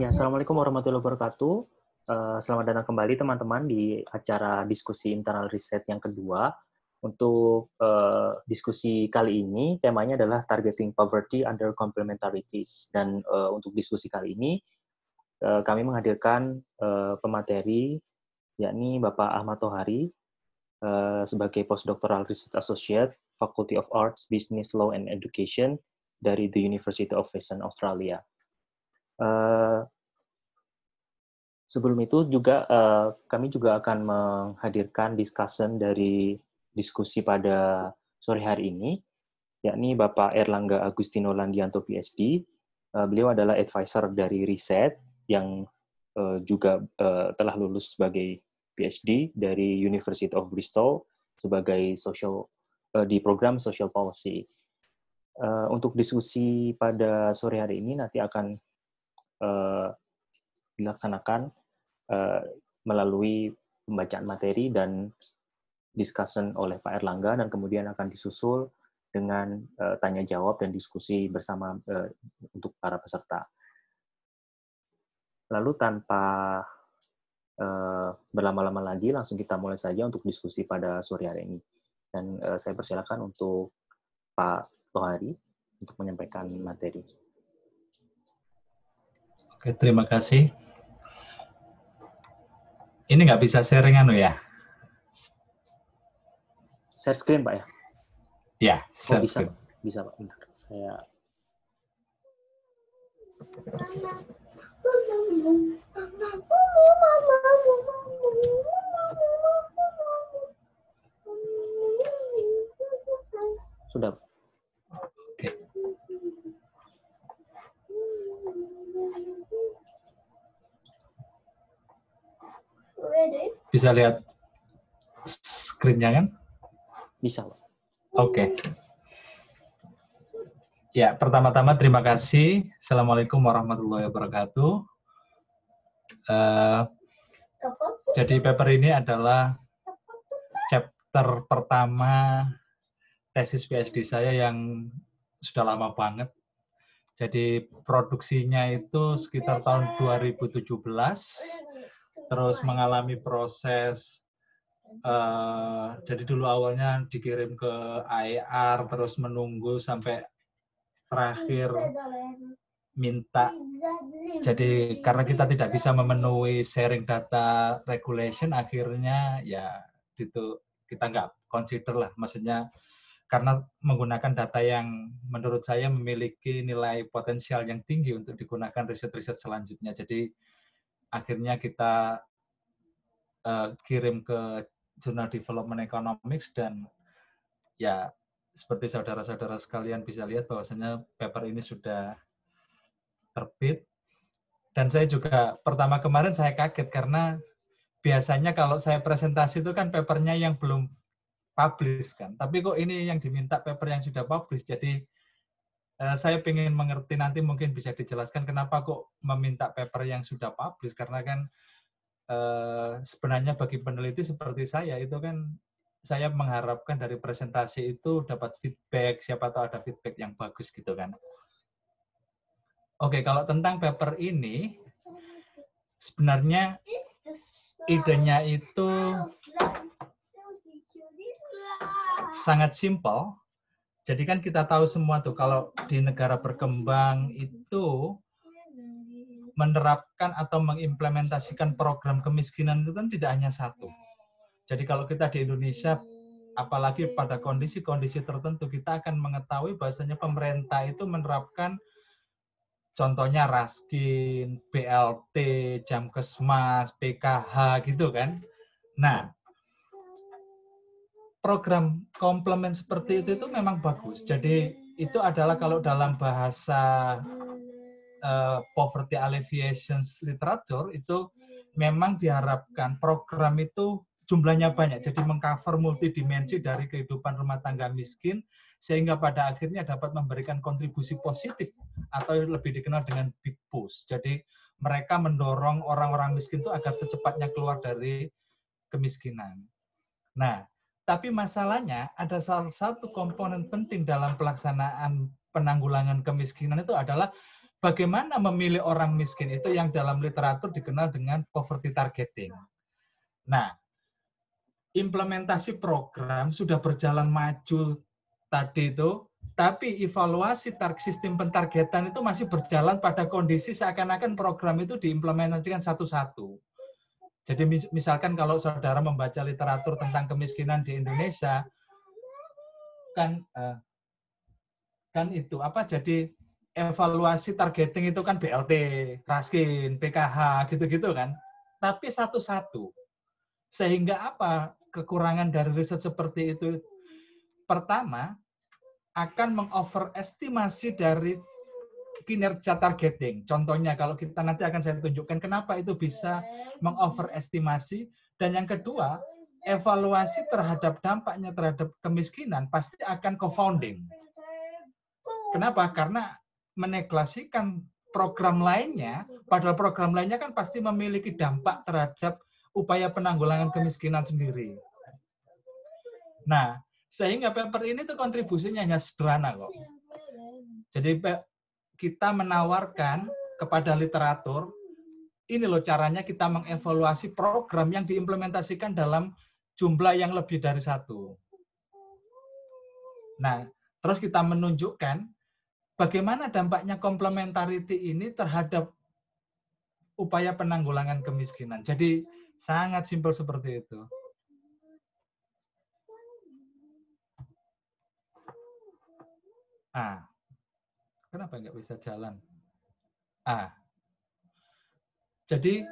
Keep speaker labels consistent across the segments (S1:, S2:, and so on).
S1: Ya, Assalamualaikum warahmatullahi wabarakatuh. Uh, selamat datang kembali teman-teman di acara diskusi internal riset yang kedua. Untuk uh, diskusi kali ini, temanya adalah Targeting Poverty Under Complementarities. Dan uh, untuk diskusi kali ini, kami menghadirkan pemateri, yakni Bapak Ahmad Tohari, uh, sebagai Postdoctoral Research Associate, Faculty of Arts, Business, Law, and Education dari The University of Western Australia. Eh, sebelum itu juga uh, kami juga akan menghadirkan discussion dari diskusi pada sore hari ini, yakni Bapak Erlangga Agustino Landianto PhD. Uh, eh, beliau adalah advisor dari riset yang uh, juga uh, telah lulus sebagai PhD dari University of Bristol sebagai social uh, di program Social Policy. Uh, untuk diskusi pada sore hari ini nanti akan uh, dilaksanakan uh, melalui pembacaan materi dan discussion oleh Pak Erlangga dan kemudian akan disusul dengan uh, tanya jawab dan diskusi bersama uh, untuk para peserta. Lalu tanpa uh, berlama-lama lagi langsung kita mulai saja untuk diskusi pada sore hari ini. Dan uh, saya persilakan untuk Pak Tohari untuk menyampaikan materi.
S2: Oke, terima kasih. Ini nggak bisa sharing anu ya?
S1: Share screen, Pak ya?
S2: Ya,
S1: share oh, bisa, screen. Bisa, Pak. Bentar. Saya... Sudah, Pak.
S2: Bisa lihat screen-nya kan?
S1: Bisa,
S2: Oke. Okay. Ya, pertama-tama terima kasih. Assalamualaikum warahmatullahi wabarakatuh. Uh, jadi paper ini adalah chapter pertama tesis PhD saya yang sudah lama banget. Jadi produksinya itu sekitar tahun 2017 terus mengalami proses uh, jadi dulu awalnya dikirim ke IAR terus menunggu sampai terakhir minta. Jadi karena kita tidak bisa memenuhi sharing data regulation akhirnya ya itu kita nggak consider lah. Maksudnya karena menggunakan data yang menurut saya memiliki nilai potensial yang tinggi untuk digunakan riset-riset selanjutnya. Jadi akhirnya kita uh, kirim ke Jurnal Development Economics dan ya seperti saudara-saudara sekalian bisa lihat bahwasanya paper ini sudah terbit. Dan saya juga pertama kemarin saya kaget karena biasanya kalau saya presentasi itu kan papernya yang belum publish kan tapi kok ini yang diminta paper yang sudah publish jadi Eh, saya ingin mengerti nanti mungkin bisa dijelaskan kenapa kok meminta paper yang sudah publish karena kan eh, sebenarnya bagi peneliti seperti saya itu kan saya mengharapkan dari presentasi itu dapat feedback siapa tahu ada feedback yang bagus gitu kan. Oke, kalau tentang paper ini sebenarnya idenya itu sangat simpel jadi kan kita tahu semua tuh kalau di negara berkembang itu menerapkan atau mengimplementasikan program kemiskinan itu kan tidak hanya satu. Jadi kalau kita di Indonesia, apalagi pada kondisi-kondisi tertentu, kita akan mengetahui bahwasanya pemerintah itu menerapkan contohnya raskin, BLT, jam kesmas, PKH gitu kan. Nah, program komplement seperti itu itu memang bagus. Jadi itu adalah kalau dalam bahasa uh, poverty alleviation literature itu memang diharapkan program itu jumlahnya banyak, jadi mengcover multidimensi dari kehidupan rumah tangga miskin sehingga pada akhirnya dapat memberikan kontribusi positif atau lebih dikenal dengan big push. Jadi mereka mendorong orang-orang miskin itu agar secepatnya keluar dari kemiskinan. Nah, tapi masalahnya ada salah satu komponen penting dalam pelaksanaan penanggulangan kemiskinan itu adalah bagaimana memilih orang miskin itu yang dalam literatur dikenal dengan poverty targeting. Nah, implementasi program sudah berjalan maju tadi itu, tapi evaluasi sistem pentargetan itu masih berjalan pada kondisi seakan-akan program itu diimplementasikan satu-satu. Jadi misalkan kalau saudara membaca literatur tentang kemiskinan di Indonesia, kan eh, kan itu apa jadi evaluasi targeting itu kan BLT, Raskin, PKH gitu-gitu kan. Tapi satu-satu. Sehingga apa kekurangan dari riset seperti itu? Pertama, akan mengoverestimasi dari kinerja targeting. Contohnya kalau kita nanti akan saya tunjukkan kenapa itu bisa mengoverestimasi dan yang kedua, evaluasi terhadap dampaknya terhadap kemiskinan pasti akan co-founding. Kenapa? Karena menegasikan program lainnya, padahal program lainnya kan pasti memiliki dampak terhadap upaya penanggulangan kemiskinan sendiri. Nah, sehingga paper ini tuh kontribusinya hanya sederhana kok. Jadi kita menawarkan kepada literatur, ini loh caranya kita mengevaluasi program yang diimplementasikan dalam jumlah yang lebih dari satu. Nah, terus kita menunjukkan bagaimana dampaknya komplementarity ini terhadap upaya penanggulangan kemiskinan. Jadi sangat simpel seperti itu. Ah, kenapa nggak bisa jalan? Ah, jadi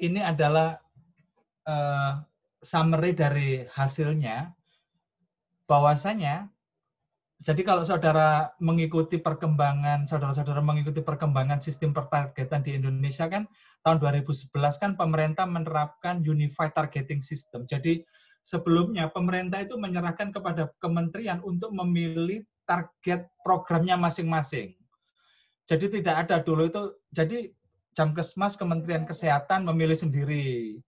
S2: ini adalah uh, summary dari hasilnya bahwasanya jadi kalau saudara mengikuti perkembangan, saudara-saudara mengikuti perkembangan sistem pertargetan di Indonesia kan tahun 2011 kan pemerintah menerapkan Unified Targeting System. Jadi sebelumnya pemerintah itu menyerahkan kepada kementerian untuk memilih target programnya masing-masing. Jadi tidak ada dulu itu, jadi Jamkesmas Kementerian Kesehatan memilih sendiri.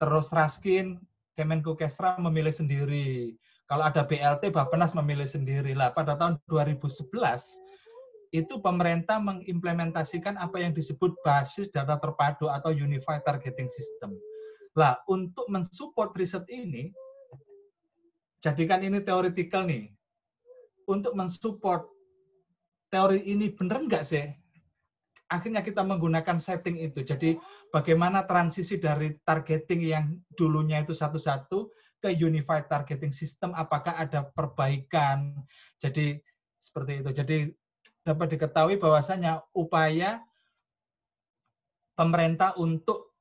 S2: Terus Raskin, Kemenkukesra memilih sendiri kalau ada BLT, Bapenas memilih sendiri. Lah, pada tahun 2011, itu pemerintah mengimplementasikan apa yang disebut basis data terpadu atau Unified Targeting System. Lah, untuk mensupport riset ini, jadikan ini teoretikal nih. Untuk mensupport teori ini benar nggak sih? Akhirnya kita menggunakan setting itu. Jadi bagaimana transisi dari targeting yang dulunya itu satu-satu ke unified targeting system apakah ada perbaikan. Jadi seperti itu. Jadi dapat diketahui bahwasanya upaya pemerintah untuk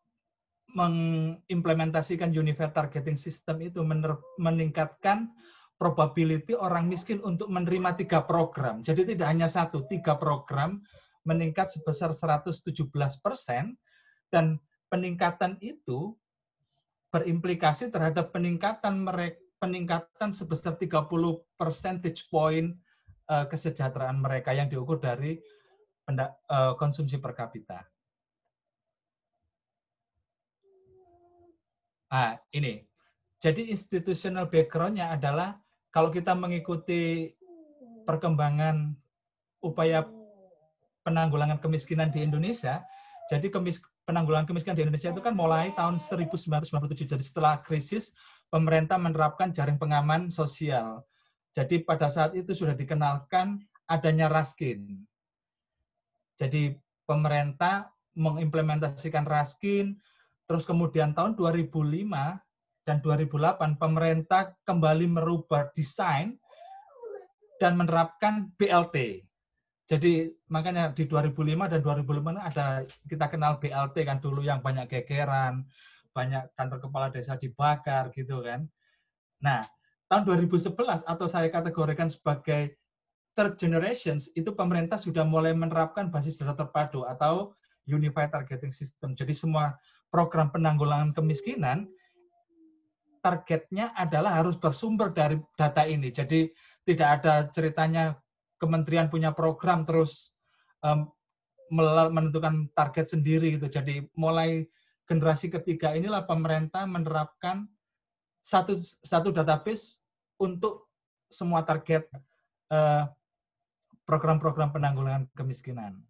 S2: mengimplementasikan unified targeting system itu meningkatkan probability orang miskin untuk menerima tiga program. Jadi tidak hanya satu, tiga program meningkat sebesar 117 persen dan peningkatan itu berimplikasi terhadap peningkatan mereka peningkatan sebesar 30 percentage point uh, kesejahteraan mereka yang diukur dari uh, konsumsi per kapita. Ah, ini. Jadi institutional background-nya adalah kalau kita mengikuti perkembangan upaya penanggulangan kemiskinan di Indonesia, jadi kemis penanggulangan kemiskinan di Indonesia itu kan mulai tahun 1997. Jadi setelah krisis, pemerintah menerapkan jaring pengaman sosial. Jadi pada saat itu sudah dikenalkan adanya Raskin. Jadi pemerintah mengimplementasikan Raskin, terus kemudian tahun 2005 dan 2008 pemerintah kembali merubah desain dan menerapkan BLT. Jadi makanya di 2005 dan 2005 ada kita kenal BLT kan dulu yang banyak gegeran, banyak kantor kepala desa dibakar gitu kan. Nah, tahun 2011 atau saya kategorikan sebagai third generations itu pemerintah sudah mulai menerapkan basis data terpadu atau unified targeting system. Jadi semua program penanggulangan kemiskinan targetnya adalah harus bersumber dari data ini. Jadi tidak ada ceritanya kementerian punya program terus um, menentukan target sendiri gitu. Jadi mulai generasi ketiga inilah pemerintah menerapkan satu satu database untuk semua target uh, program-program penanggulangan kemiskinan.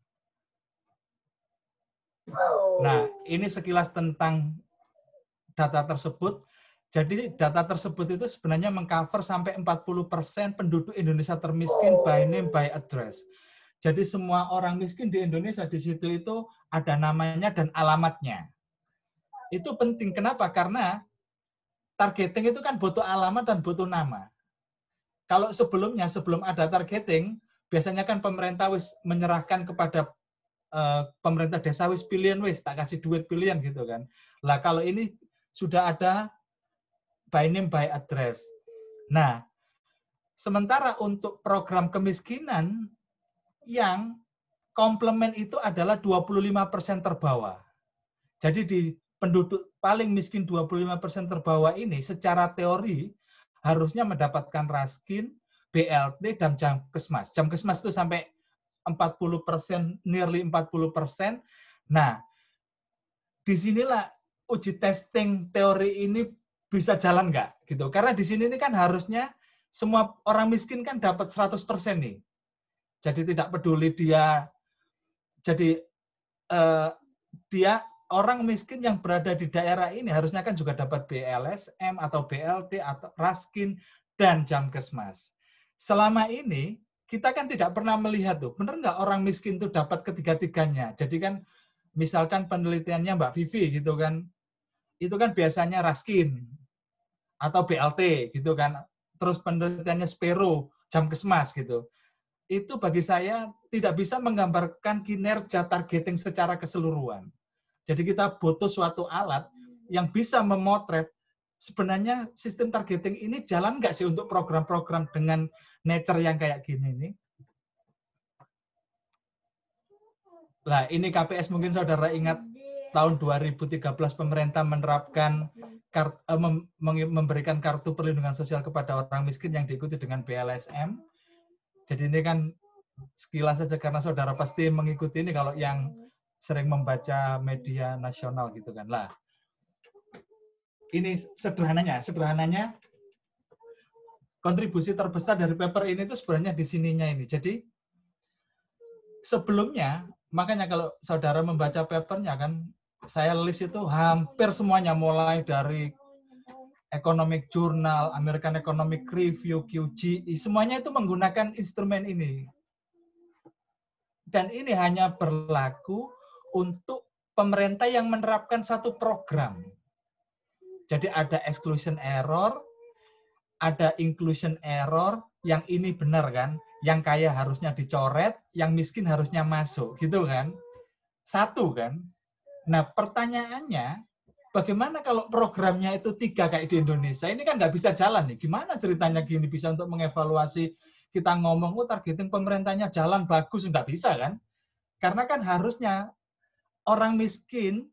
S2: Nah, ini sekilas tentang data tersebut. Jadi data tersebut itu sebenarnya mengcover sampai 40% penduduk Indonesia termiskin by name by address. Jadi semua orang miskin di Indonesia di situ itu ada namanya dan alamatnya. Itu penting. Kenapa? Karena targeting itu kan butuh alamat dan butuh nama. Kalau sebelumnya, sebelum ada targeting, biasanya kan pemerintah wis menyerahkan kepada uh, pemerintah desa wis pilihan wis tak kasih duit pilihan gitu kan. Lah kalau ini sudah ada by name by address. Nah, sementara untuk program kemiskinan yang komplement itu adalah 25% terbawah. Jadi di penduduk paling miskin 25% terbawah ini secara teori harusnya mendapatkan raskin, BLT, dan jam kesmas. Jam kesmas itu sampai 40 persen, nearly 40 persen. Nah, di sinilah uji testing teori ini bisa jalan nggak gitu. Karena di sini ini kan harusnya semua orang miskin kan dapat 100% nih. Jadi tidak peduli dia jadi eh, dia orang miskin yang berada di daerah ini harusnya kan juga dapat BLSM atau BLT atau Raskin dan Jamkesmas. Selama ini kita kan tidak pernah melihat tuh benar nggak orang miskin tuh dapat ketiga-tiganya? Jadi kan misalkan penelitiannya Mbak Vivi gitu kan itu kan biasanya Raskin atau BLT gitu kan. Terus penelitiannya Spero, jam kesmas gitu. Itu bagi saya tidak bisa menggambarkan kinerja targeting secara keseluruhan. Jadi kita butuh suatu alat yang bisa memotret sebenarnya sistem targeting ini jalan nggak sih untuk program-program dengan nature yang kayak gini nih? Lah ini KPS mungkin saudara ingat tahun 2013 pemerintah menerapkan kart, uh, mem, memberikan kartu perlindungan sosial kepada orang miskin yang diikuti dengan BLSM. Jadi ini kan sekilas saja karena saudara pasti mengikuti ini kalau yang sering membaca media nasional gitu kan lah. Ini sederhananya, sederhananya kontribusi terbesar dari paper ini itu sebenarnya di sininya ini. Jadi sebelumnya makanya kalau saudara membaca papernya kan saya list itu hampir semuanya mulai dari Economic Journal, American Economic Review, QGE, semuanya itu menggunakan instrumen ini. Dan ini hanya berlaku untuk pemerintah yang menerapkan satu program. Jadi ada exclusion error, ada inclusion error, yang ini benar kan, yang kaya harusnya dicoret, yang miskin harusnya masuk, gitu kan. Satu kan, Nah, pertanyaannya, bagaimana kalau programnya itu tiga kayak di Indonesia? Ini kan nggak bisa jalan nih. Gimana ceritanya gini bisa untuk mengevaluasi kita ngomong, oh targeting pemerintahnya jalan bagus, nggak bisa kan? Karena kan harusnya orang miskin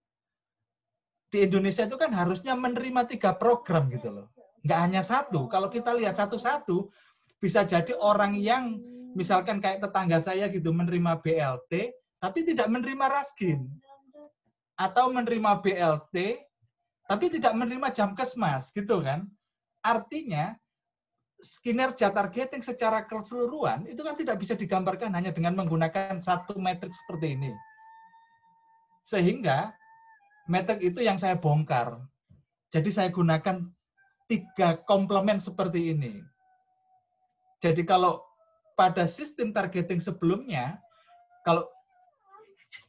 S2: di Indonesia itu kan harusnya menerima tiga program gitu loh. Nggak hanya satu. Kalau kita lihat satu-satu, bisa jadi orang yang misalkan kayak tetangga saya gitu menerima BLT, tapi tidak menerima raskin atau menerima BLT tapi tidak menerima jam kesmas gitu kan. Artinya kinerja targeting secara keseluruhan itu kan tidak bisa digambarkan hanya dengan menggunakan satu metrik seperti ini. Sehingga metrik itu yang saya bongkar. Jadi saya gunakan tiga komplement seperti ini. Jadi kalau pada sistem targeting sebelumnya, kalau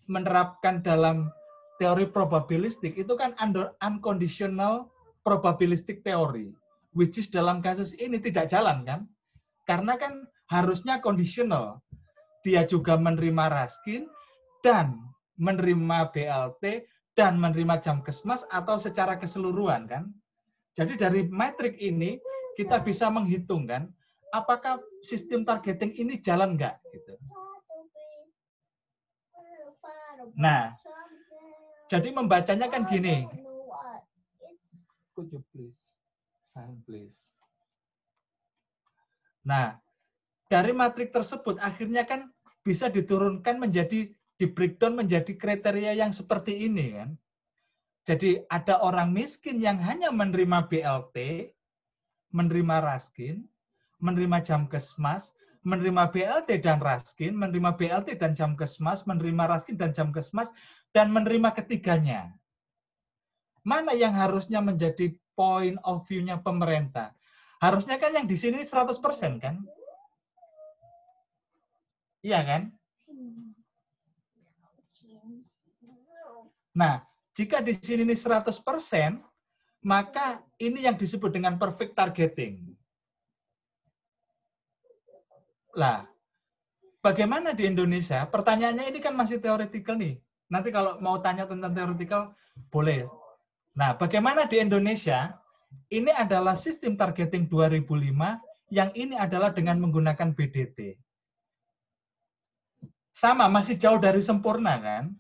S2: menerapkan dalam teori probabilistik itu kan under unconditional probabilistic theory, which is dalam kasus ini tidak jalan kan? Karena kan harusnya conditional. Dia juga menerima raskin dan menerima BLT dan menerima jam kesmas atau secara keseluruhan kan? Jadi dari metrik ini kita bisa menghitung kan apakah sistem targeting ini jalan nggak gitu. Nah, jadi membacanya kan gini. Could you please sign please? Nah, dari matrik tersebut akhirnya kan bisa diturunkan menjadi di breakdown menjadi kriteria yang seperti ini kan. Jadi ada orang miskin yang hanya menerima BLT, menerima raskin, menerima jam kesmas, menerima BLT dan Raskin, menerima BLT dan jam kesmas, menerima Raskin dan jam kesmas, dan menerima ketiganya. Mana yang harusnya menjadi point of view-nya pemerintah? Harusnya kan yang di sini 100% kan? Iya kan? Nah, jika di sini ini 100%, maka ini yang disebut dengan perfect targeting. Lah, bagaimana di Indonesia? Pertanyaannya ini kan masih teoretikal nih. Nanti kalau mau tanya tentang teoretikal, boleh. Nah, bagaimana di Indonesia? Ini adalah sistem targeting 2005 yang ini adalah dengan menggunakan BDT. Sama, masih jauh dari sempurna kan?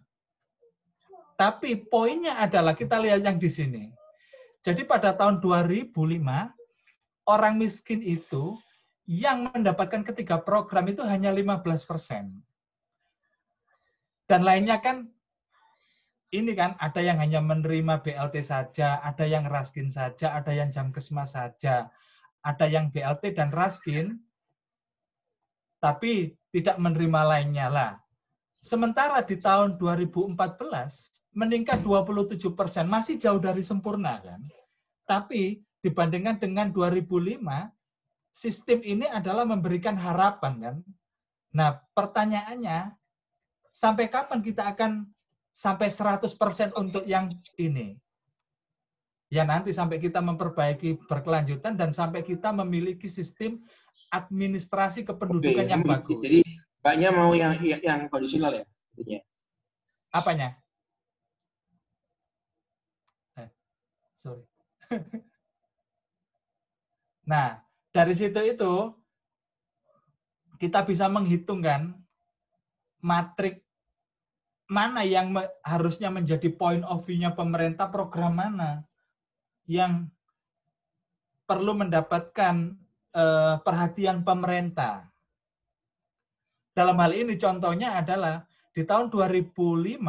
S2: Tapi poinnya adalah kita lihat yang di sini. Jadi pada tahun 2005, orang miskin itu yang mendapatkan ketiga program itu hanya 15 persen. Dan lainnya kan, ini kan ada yang hanya menerima BLT saja, ada yang raskin saja, ada yang jam kesmas saja, ada yang BLT dan raskin, tapi tidak menerima lainnya lah. Sementara di tahun 2014 meningkat 27 persen, masih jauh dari sempurna kan. Tapi dibandingkan dengan 2005, sistem ini adalah memberikan harapan kan. Nah, pertanyaannya sampai kapan kita akan sampai 100% untuk yang ini? Ya nanti sampai kita memperbaiki berkelanjutan dan sampai kita memiliki sistem administrasi kependudukan Oke, yang bagus.
S3: Jadi banyak mau yang yang kondisional ya?
S2: Apanya? Eh, sorry. nah, dari situ itu kita bisa menghitungkan matrik mana yang harusnya menjadi point of view-nya pemerintah, program mana yang perlu mendapatkan eh, perhatian pemerintah. Dalam hal ini contohnya adalah di tahun 2005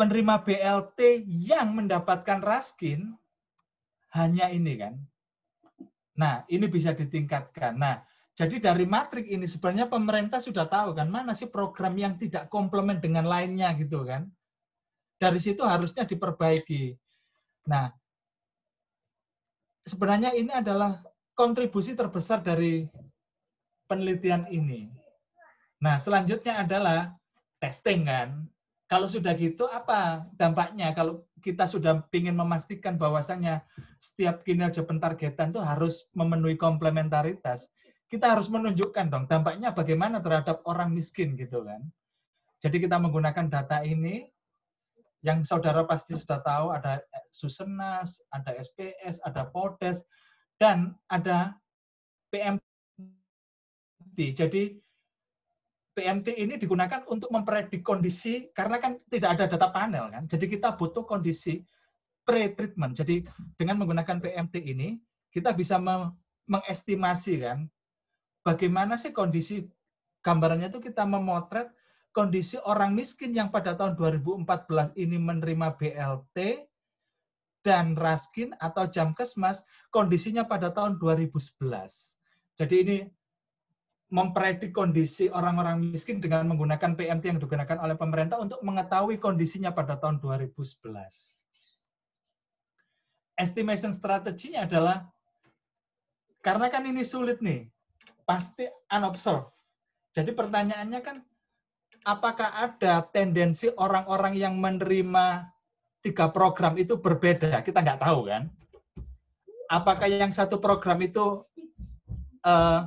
S2: penerima BLT yang mendapatkan raskin hanya ini kan Nah, ini bisa ditingkatkan. Nah, jadi dari matrik ini sebenarnya pemerintah sudah tahu kan mana sih program yang tidak komplement dengan lainnya gitu kan. Dari situ harusnya diperbaiki. Nah, sebenarnya ini adalah kontribusi terbesar dari penelitian ini. Nah, selanjutnya adalah testing kan. Kalau sudah gitu apa dampaknya kalau kita sudah ingin memastikan bahwasannya setiap kinerja pentargetan itu harus memenuhi komplementaritas. Kita harus menunjukkan dong dampaknya bagaimana terhadap orang miskin gitu kan. Jadi kita menggunakan data ini yang saudara pasti sudah tahu ada Susenas, ada SPS, ada Podes, dan ada PMT. Jadi PMT ini digunakan untuk mempredik kondisi karena kan tidak ada data panel kan. Jadi kita butuh kondisi pre-treatment. Jadi dengan menggunakan PMT ini kita bisa mengestimasi kan bagaimana sih kondisi gambarannya itu kita memotret kondisi orang miskin yang pada tahun 2014 ini menerima BLT dan Raskin atau jam kesmas kondisinya pada tahun 2011. Jadi ini mempredik kondisi orang-orang miskin dengan menggunakan PMT yang digunakan oleh pemerintah untuk mengetahui kondisinya pada tahun 2011. Estimation strateginya adalah karena kan ini sulit nih, pasti unobserved. Jadi pertanyaannya kan, apakah ada tendensi orang-orang yang menerima tiga program itu berbeda? Kita nggak tahu kan. Apakah yang satu program itu uh,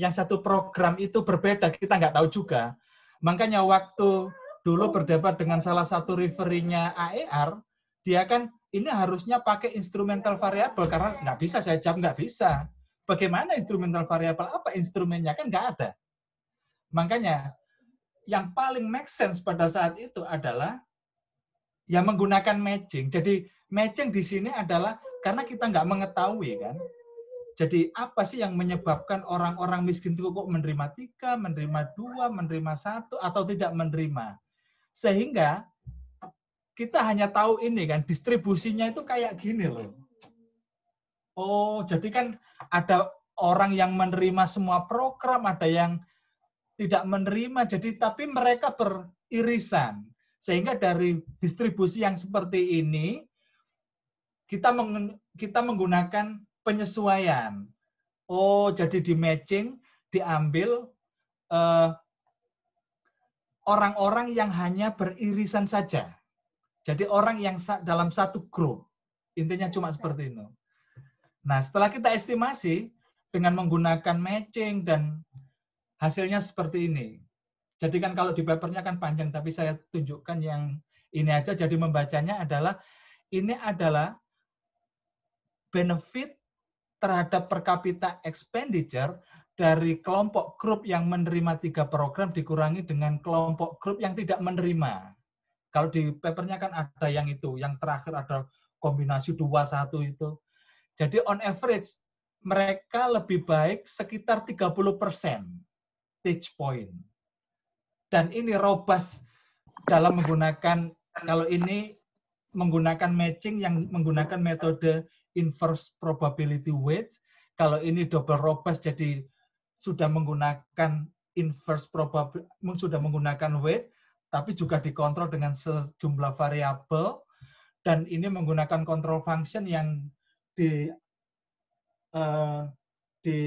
S2: yang satu program itu berbeda, kita nggak tahu juga. Makanya waktu dulu berdebat dengan salah satu referinya AER, dia kan ini harusnya pakai instrumental variable karena nggak bisa saya jawab nggak bisa. Bagaimana instrumental variable? Apa instrumennya? Kan nggak ada. Makanya yang paling make sense pada saat itu adalah yang menggunakan matching. Jadi matching di sini adalah karena kita nggak mengetahui kan, jadi apa sih yang menyebabkan orang-orang miskin itu kok menerima tiga, menerima dua, menerima satu, atau tidak menerima? Sehingga kita hanya tahu ini kan, distribusinya itu kayak gini loh. Oh, jadi kan ada orang yang menerima semua program, ada yang tidak menerima. Jadi tapi mereka beririsan. Sehingga dari distribusi yang seperti ini kita meng, kita menggunakan penyesuaian. Oh, jadi di matching diambil uh, orang-orang yang hanya beririsan saja. Jadi orang yang dalam satu grup. Intinya cuma seperti itu. Nah, setelah kita estimasi dengan menggunakan matching dan hasilnya seperti ini. Jadi kan kalau di papernya kan panjang, tapi saya tunjukkan yang ini aja. Jadi membacanya adalah ini adalah benefit terhadap per kapita expenditure dari kelompok grup yang menerima tiga program dikurangi dengan kelompok grup yang tidak menerima. Kalau di papernya kan ada yang itu, yang terakhir ada kombinasi dua satu itu. Jadi on average mereka lebih baik sekitar 30 persen stage point. Dan ini robust dalam menggunakan kalau ini menggunakan matching yang menggunakan metode inverse probability weights. Kalau ini double robust jadi sudah menggunakan inverse probability, sudah menggunakan weight, tapi juga dikontrol dengan sejumlah variabel, dan ini menggunakan control function yang di uh, di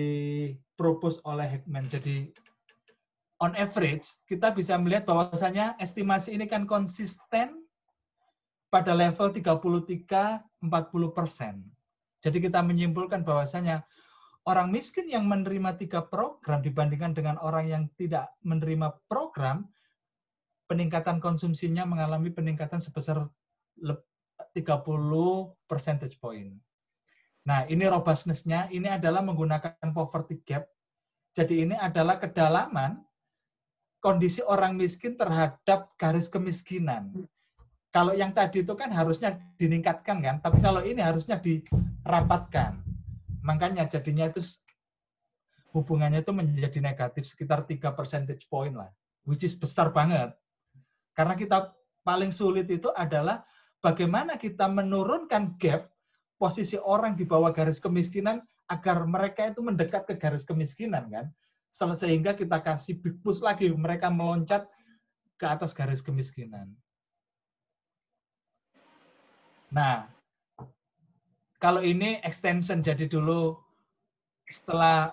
S2: propose oleh Heckman. Jadi on average kita bisa melihat bahwasanya estimasi ini kan konsisten pada level 33 40 persen. Jadi kita menyimpulkan bahwasanya orang miskin yang menerima tiga program dibandingkan dengan orang yang tidak menerima program, peningkatan konsumsinya mengalami peningkatan sebesar 30 percentage point. Nah, ini robustness-nya, ini adalah menggunakan poverty gap. Jadi ini adalah kedalaman kondisi orang miskin terhadap garis kemiskinan. Kalau yang tadi itu kan harusnya ditingkatkan kan, tapi kalau ini harusnya dirapatkan. Makanya jadinya itu hubungannya itu menjadi negatif sekitar 3 percentage point lah, which is besar banget. Karena kita paling sulit itu adalah bagaimana kita menurunkan gap posisi orang di bawah garis kemiskinan agar mereka itu mendekat ke garis kemiskinan kan. Sehingga kita kasih big push lagi mereka meloncat ke atas garis kemiskinan. Nah, kalau ini extension, jadi dulu setelah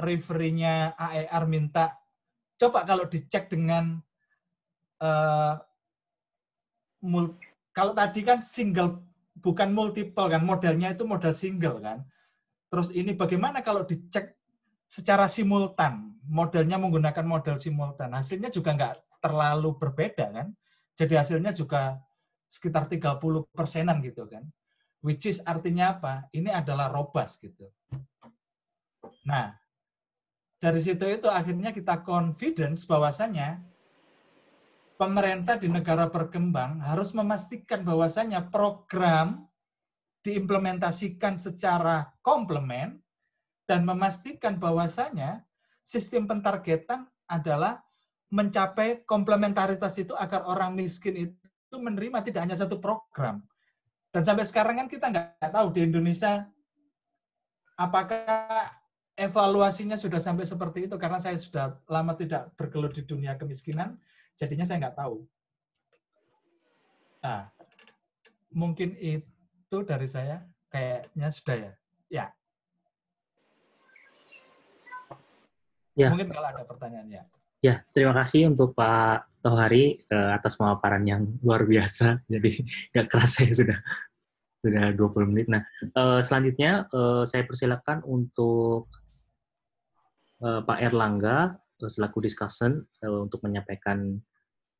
S2: referee-nya AER minta, coba kalau dicek dengan, uh, kalau tadi kan single, bukan multiple kan, modelnya itu model single kan. Terus ini bagaimana kalau dicek secara simultan, modelnya menggunakan model simultan, hasilnya juga nggak terlalu berbeda kan. Jadi hasilnya juga sekitar 30 persenan gitu kan. Which is artinya apa? Ini adalah robust gitu. Nah, dari situ itu akhirnya kita confidence bahwasanya pemerintah di negara berkembang harus memastikan bahwasanya program diimplementasikan secara komplement dan memastikan bahwasanya sistem pentargetan adalah mencapai komplementaritas itu agar orang miskin itu menerima tidak hanya satu program, dan sampai sekarang kan kita nggak tahu di Indonesia apakah evaluasinya sudah sampai seperti itu karena saya sudah lama tidak bergelut di dunia kemiskinan, jadinya saya nggak tahu. Nah, mungkin itu dari saya kayaknya sudah ya. Ya.
S4: Ya.
S2: Mungkin kalau ada pertanyaannya.
S4: Ya, terima kasih untuk Pak Tohari uh, atas pemaparan yang luar biasa. Jadi nggak kerasa ya sudah sudah 20 menit. Nah, uh, selanjutnya uh, saya persilakan untuk Pak Erlangga selaku discussion untuk menyampaikan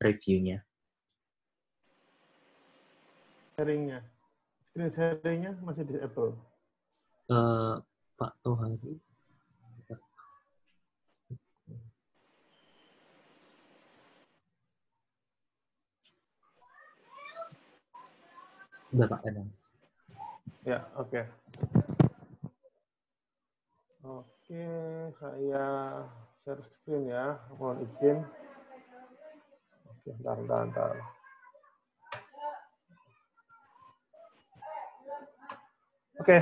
S4: reviewnya.
S5: Sharingnya, screen sharingnya masih di Apple.
S4: Uh, Pak Tohari. Udah Pak Enang.
S5: Ya, oke. Okay. Oke, saya share screen ya. Mohon izin. Oke, bentar, bentar. Oke.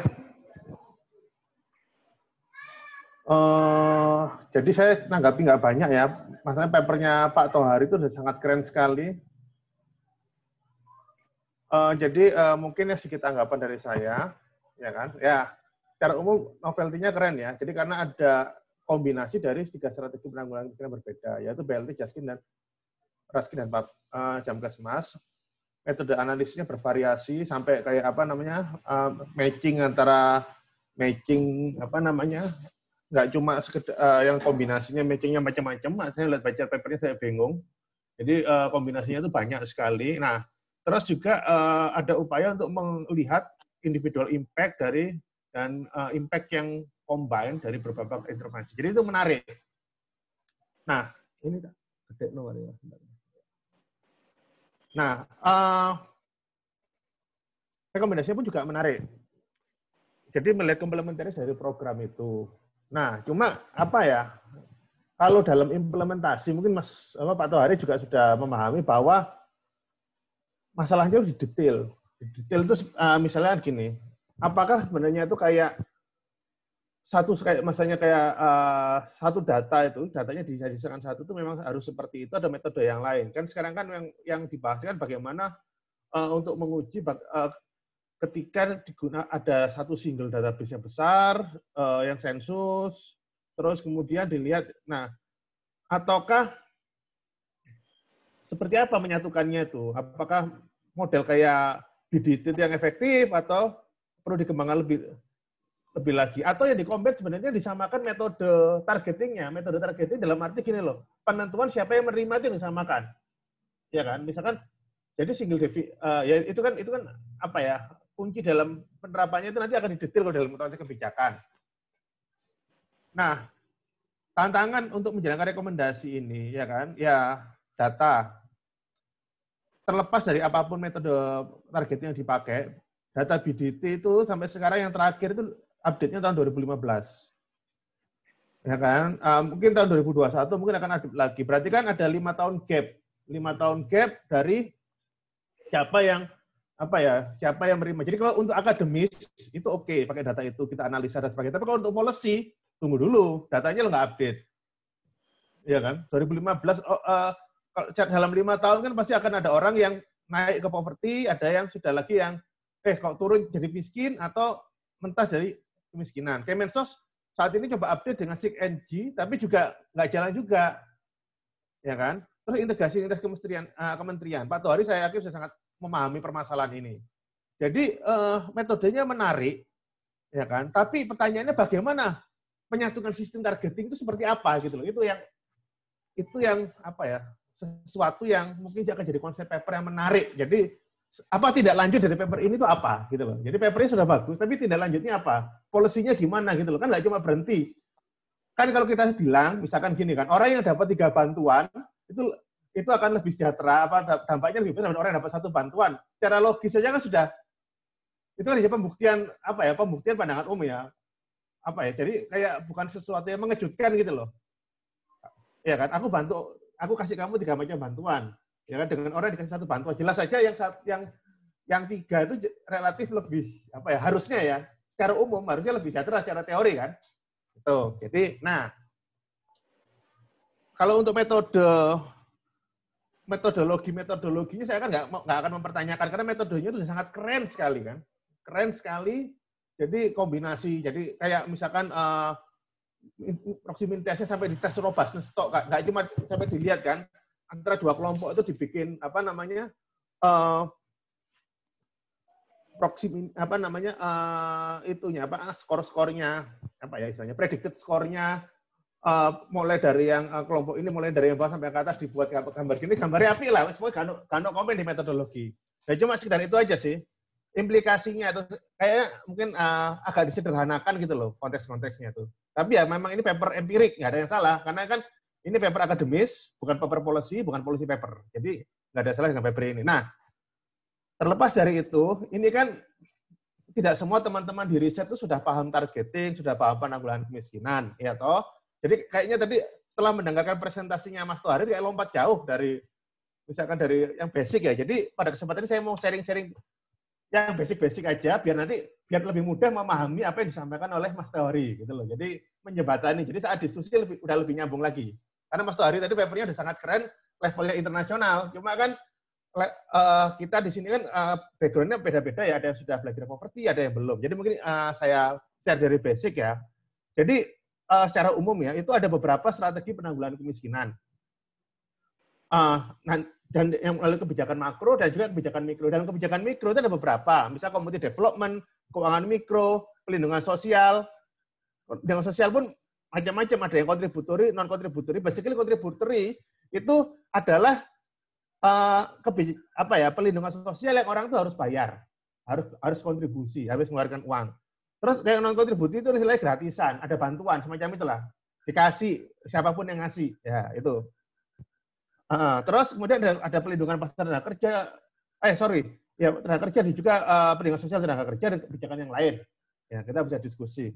S5: jadi saya nanggapi nggak banyak ya. Masalahnya papernya Pak Tohari itu sudah sangat keren sekali. Uh, jadi uh, mungkin ya sedikit anggapan dari saya, ya kan? Ya, secara umum novelty-nya keren ya. Jadi karena ada kombinasi dari tiga strategi penanggulangan yang berbeda, yaitu BLT, Jaskin, dan Raskin dan uh, Jamkesmas. Metode analisisnya bervariasi sampai kayak apa namanya uh, matching antara matching apa namanya nggak cuma sekedar, uh, yang kombinasinya matchingnya macam-macam. Saya lihat baca papernya saya bingung. Jadi uh, kombinasinya itu banyak sekali. Nah, terus juga uh, ada upaya untuk melihat individual impact dari dan uh, impact yang combine dari beberapa intervensi. Jadi itu menarik. Nah, ini gede nomor ya. Nah, uh, rekomendasinya pun juga menarik. Jadi melihat komplementaris dari program itu. Nah, cuma apa ya? Kalau dalam implementasi mungkin Mas apa, Pak Tohari juga sudah memahami bahwa masalahnya di detail. Detail itu uh, misalnya gini, apakah sebenarnya itu kayak satu kayak masanya kayak uh, satu data itu datanya dijadikan satu itu memang harus seperti itu ada metode yang lain. Kan sekarang kan yang yang dibahas kan bagaimana uh, untuk menguji uh, ketika diguna ada satu single database yang besar uh, yang sensus terus kemudian dilihat nah ataukah seperti apa menyatukannya itu? Apakah model kayak BDT yang efektif atau perlu dikembangkan lebih lebih lagi. Atau yang dikompet sebenarnya disamakan metode targetingnya. Metode targeting dalam arti gini loh. Penentuan siapa yang menerima itu yang disamakan. Ya kan? Misalkan jadi single devi uh, ya itu kan itu kan apa ya? Kunci dalam penerapannya itu nanti akan didetail kalau dalam konteks kebijakan. Nah, tantangan untuk menjalankan rekomendasi ini ya kan, ya data. Terlepas dari apa pun metode targetnya yang dipakai, data BDT itu sampai sekarang yang terakhir itu update-nya tahun 2015. Ya kan, uh, mungkin tahun 2021 mungkin akan update lagi. Berarti kan ada lima tahun gap, lima tahun gap dari siapa yang apa ya siapa yang menerima. Jadi kalau untuk akademis itu oke okay, pakai data itu kita analisa dan sebagainya. Tapi kalau untuk policy tunggu dulu datanya lo nggak update, ya kan? 2015 oh, uh, kalau dalam lima tahun kan pasti akan ada orang yang naik ke poverty, ada yang sudah lagi yang eh kalau turun jadi miskin atau mentah dari kemiskinan. Kemensos saat ini coba update dengan SIG NG, tapi juga nggak jalan juga, ya kan? Terus integrasi integrasi kementerian, uh, kementerian. Pak Tuhari saya yakin sudah sangat memahami permasalahan ini. Jadi uh, metodenya menarik, ya kan? Tapi pertanyaannya bagaimana menyatukan sistem targeting itu seperti apa gitu loh? Itu yang itu yang apa ya? Sesuatu yang mungkin akan jadi konsep paper yang menarik. Jadi apa tidak lanjut dari paper ini itu apa gitu loh. Jadi papernya sudah bagus, tapi tidak lanjutnya apa? Polisinya gimana gitu loh? Kan nggak cuma berhenti. Kan kalau kita bilang, misalkan gini kan, orang yang dapat tiga bantuan itu itu akan lebih sejahtera, apa dampaknya lebih besar orang yang dapat satu bantuan. Secara logis saja kan sudah itu kan pembuktian apa ya pembuktian pandangan umum ya apa ya jadi kayak bukan sesuatu yang mengejutkan gitu loh ya kan aku bantu aku kasih kamu tiga macam bantuan ya kan dengan orang dikasih satu bantuan. Jelas saja yang yang yang tiga itu relatif lebih apa ya harusnya ya secara umum harusnya lebih sejahtera secara teori kan. Itu jadi nah kalau untuk metode metodologi metodologinya saya kan nggak nggak akan mempertanyakan karena metodenya itu sangat keren sekali kan. Keren sekali. Jadi kombinasi jadi kayak misalkan uh, proximity sampai dites robustness stok nggak cuma sampai dilihat kan antara dua kelompok itu dibikin apa namanya uh, proximity apa namanya uh, itunya apa skor-skornya apa ya istilahnya predicted skornya uh, mulai dari yang uh, kelompok ini mulai dari yang bawah sampai ke atas dibuat gambar gini gambarnya api lah semua kano kano komen di metodologi. Dan cuma sekedar itu aja sih implikasinya itu kayak mungkin uh, agak disederhanakan gitu loh konteks-konteksnya tuh. Tapi ya memang ini paper empirik nggak ada yang salah karena kan ini paper akademis bukan paper policy bukan policy paper jadi nggak ada salah dengan paper ini nah terlepas dari itu ini kan tidak semua teman-teman di riset itu sudah paham targeting, sudah paham penanggulangan kemiskinan, ya toh. Jadi kayaknya tadi setelah mendengarkan presentasinya Mas Tohari kayak lompat jauh dari misalkan dari yang basic ya. Jadi pada kesempatan ini saya mau sharing-sharing yang basic-basic aja biar nanti biar lebih mudah memahami apa yang disampaikan oleh Mas Teori gitu loh. Jadi menjembatani. Jadi saat diskusi lebih, udah lebih nyambung lagi. Karena Mas Teori tadi papernya udah sangat keren, levelnya internasional. Cuma kan uh, kita di sini kan uh, backgroundnya beda-beda ya. Ada yang sudah belajar properti, ada yang belum. Jadi mungkin uh, saya share dari basic ya. Jadi uh, secara umum ya itu ada beberapa strategi penanggulangan kemiskinan. Uh, dan yang melalui kebijakan makro dan juga kebijakan mikro. Dan kebijakan mikro itu ada beberapa, misalnya community development, keuangan mikro, pelindungan sosial. Dengan sosial pun macam-macam, ada yang kontributori, non kontributori. Basically kontributori itu adalah uh, apa ya pelindungan sosial yang orang itu harus bayar, harus harus kontribusi, harus mengeluarkan uang. Terus yang non kontribusi itu nilai gratisan, ada bantuan semacam itulah, dikasih siapa pun yang ngasih, ya itu. Uh, terus kemudian ada, ada pelindungan pasar tenaga kerja, eh sorry, ya tenaga kerja dan juga uh, pelindungan sosial tenaga kerja dan kebijakan yang lain. Ya kita bisa diskusi.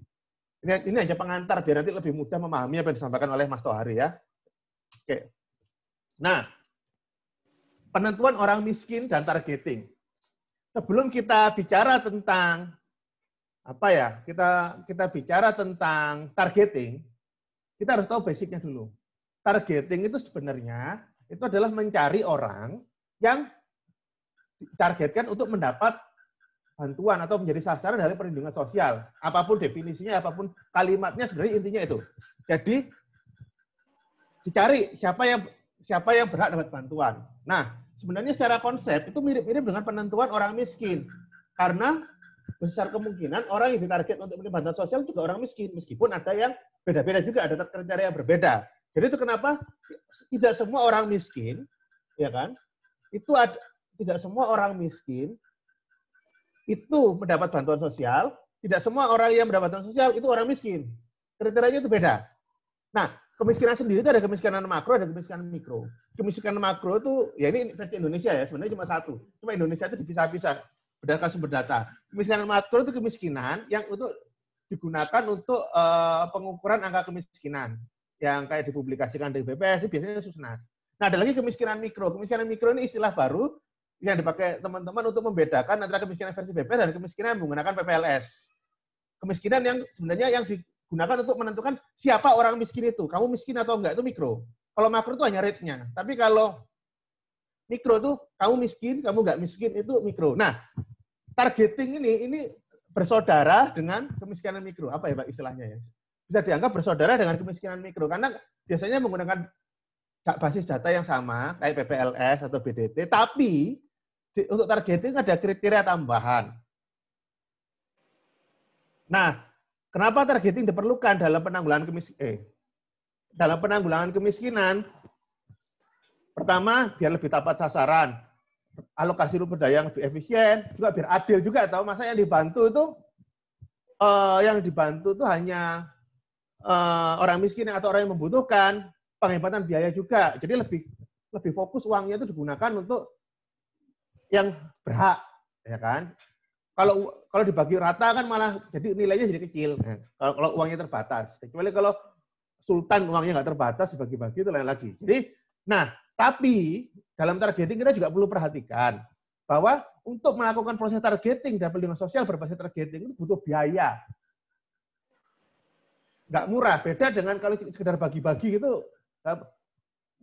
S5: Ini, ini aja pengantar biar nanti lebih mudah memahami apa yang disampaikan oleh Mas Tohari ya. Oke. Nah, penentuan orang miskin dan targeting. Sebelum kita bicara tentang apa ya, kita kita bicara tentang targeting, kita harus tahu basicnya dulu. Targeting itu sebenarnya itu adalah mencari orang yang ditargetkan untuk mendapat bantuan atau menjadi sasaran dari perlindungan sosial. Apa pun definisinya, apa pun kalimatnya sebenarnya intinya itu. Jadi dicari siapa yang siapa yang berhak dapat bantuan. Nah, sebenarnya secara konsep itu mirip-mirip dengan penentuan orang miskin. Karena besar kemungkinan orang yang ditarget untuk menerima bantuan sosial juga orang miskin, meskipun ada yang beda-beda juga, ada kriteria yang berbeda. Jadi itu kenapa tidak semua orang miskin, ya kan? Itu ada, tidak semua orang miskin itu mendapat bantuan sosial, tidak semua orang yang mendapat bantuan sosial itu orang miskin. Kriterianya itu beda. Nah, kemiskinan sendiri itu ada kemiskinan makro, ada kemiskinan mikro. Kemiskinan makro itu, ya ini versi Indonesia ya, sebenarnya cuma satu. Cuma Indonesia itu dipisah-pisah berdasarkan sumber data. Kemiskinan makro itu kemiskinan yang untuk digunakan untuk uh, pengukuran angka kemiskinan yang kayak dipublikasikan di BPS biasanya Susnas. Nah, ada lagi kemiskinan mikro. Kemiskinan mikro ini istilah baru yang dipakai teman-teman untuk membedakan antara kemiskinan versi BPS dan kemiskinan menggunakan PPLS. Kemiskinan yang sebenarnya yang digunakan untuk menentukan siapa orang miskin itu. Kamu miskin atau enggak, itu mikro. Kalau makro itu hanya rate-nya. Tapi kalau mikro itu kamu miskin, kamu enggak miskin, itu mikro. Nah, targeting ini ini bersaudara dengan kemiskinan mikro. Apa ya Pak istilahnya ya? bisa dianggap bersaudara dengan kemiskinan mikro karena biasanya menggunakan basis data yang sama kayak PPLS atau BDT, tapi untuk targeting ada kriteria tambahan. Nah, kenapa targeting diperlukan dalam penanggulangan kemiskinan? Eh, dalam penanggulangan kemiskinan, pertama biar lebih tepat sasaran, alokasi sumber daya yang lebih efisien, juga biar adil juga. Tahu masa yang dibantu itu eh, yang dibantu itu hanya uh, orang miskin atau orang yang membutuhkan, penghematan biaya juga. Jadi lebih lebih fokus uangnya itu digunakan untuk yang berhak, ya kan? Kalau kalau dibagi rata kan malah jadi nilainya jadi kecil. Nah, kalau, kalau uangnya terbatas. Kecuali kalau sultan uangnya nggak terbatas, dibagi-bagi itu lain lagi. Jadi, nah tapi dalam targeting kita juga perlu perhatikan bahwa untuk melakukan proses targeting dan perlindungan sosial berbasis targeting itu butuh biaya nggak murah. Beda dengan kalau sekedar bagi-bagi itu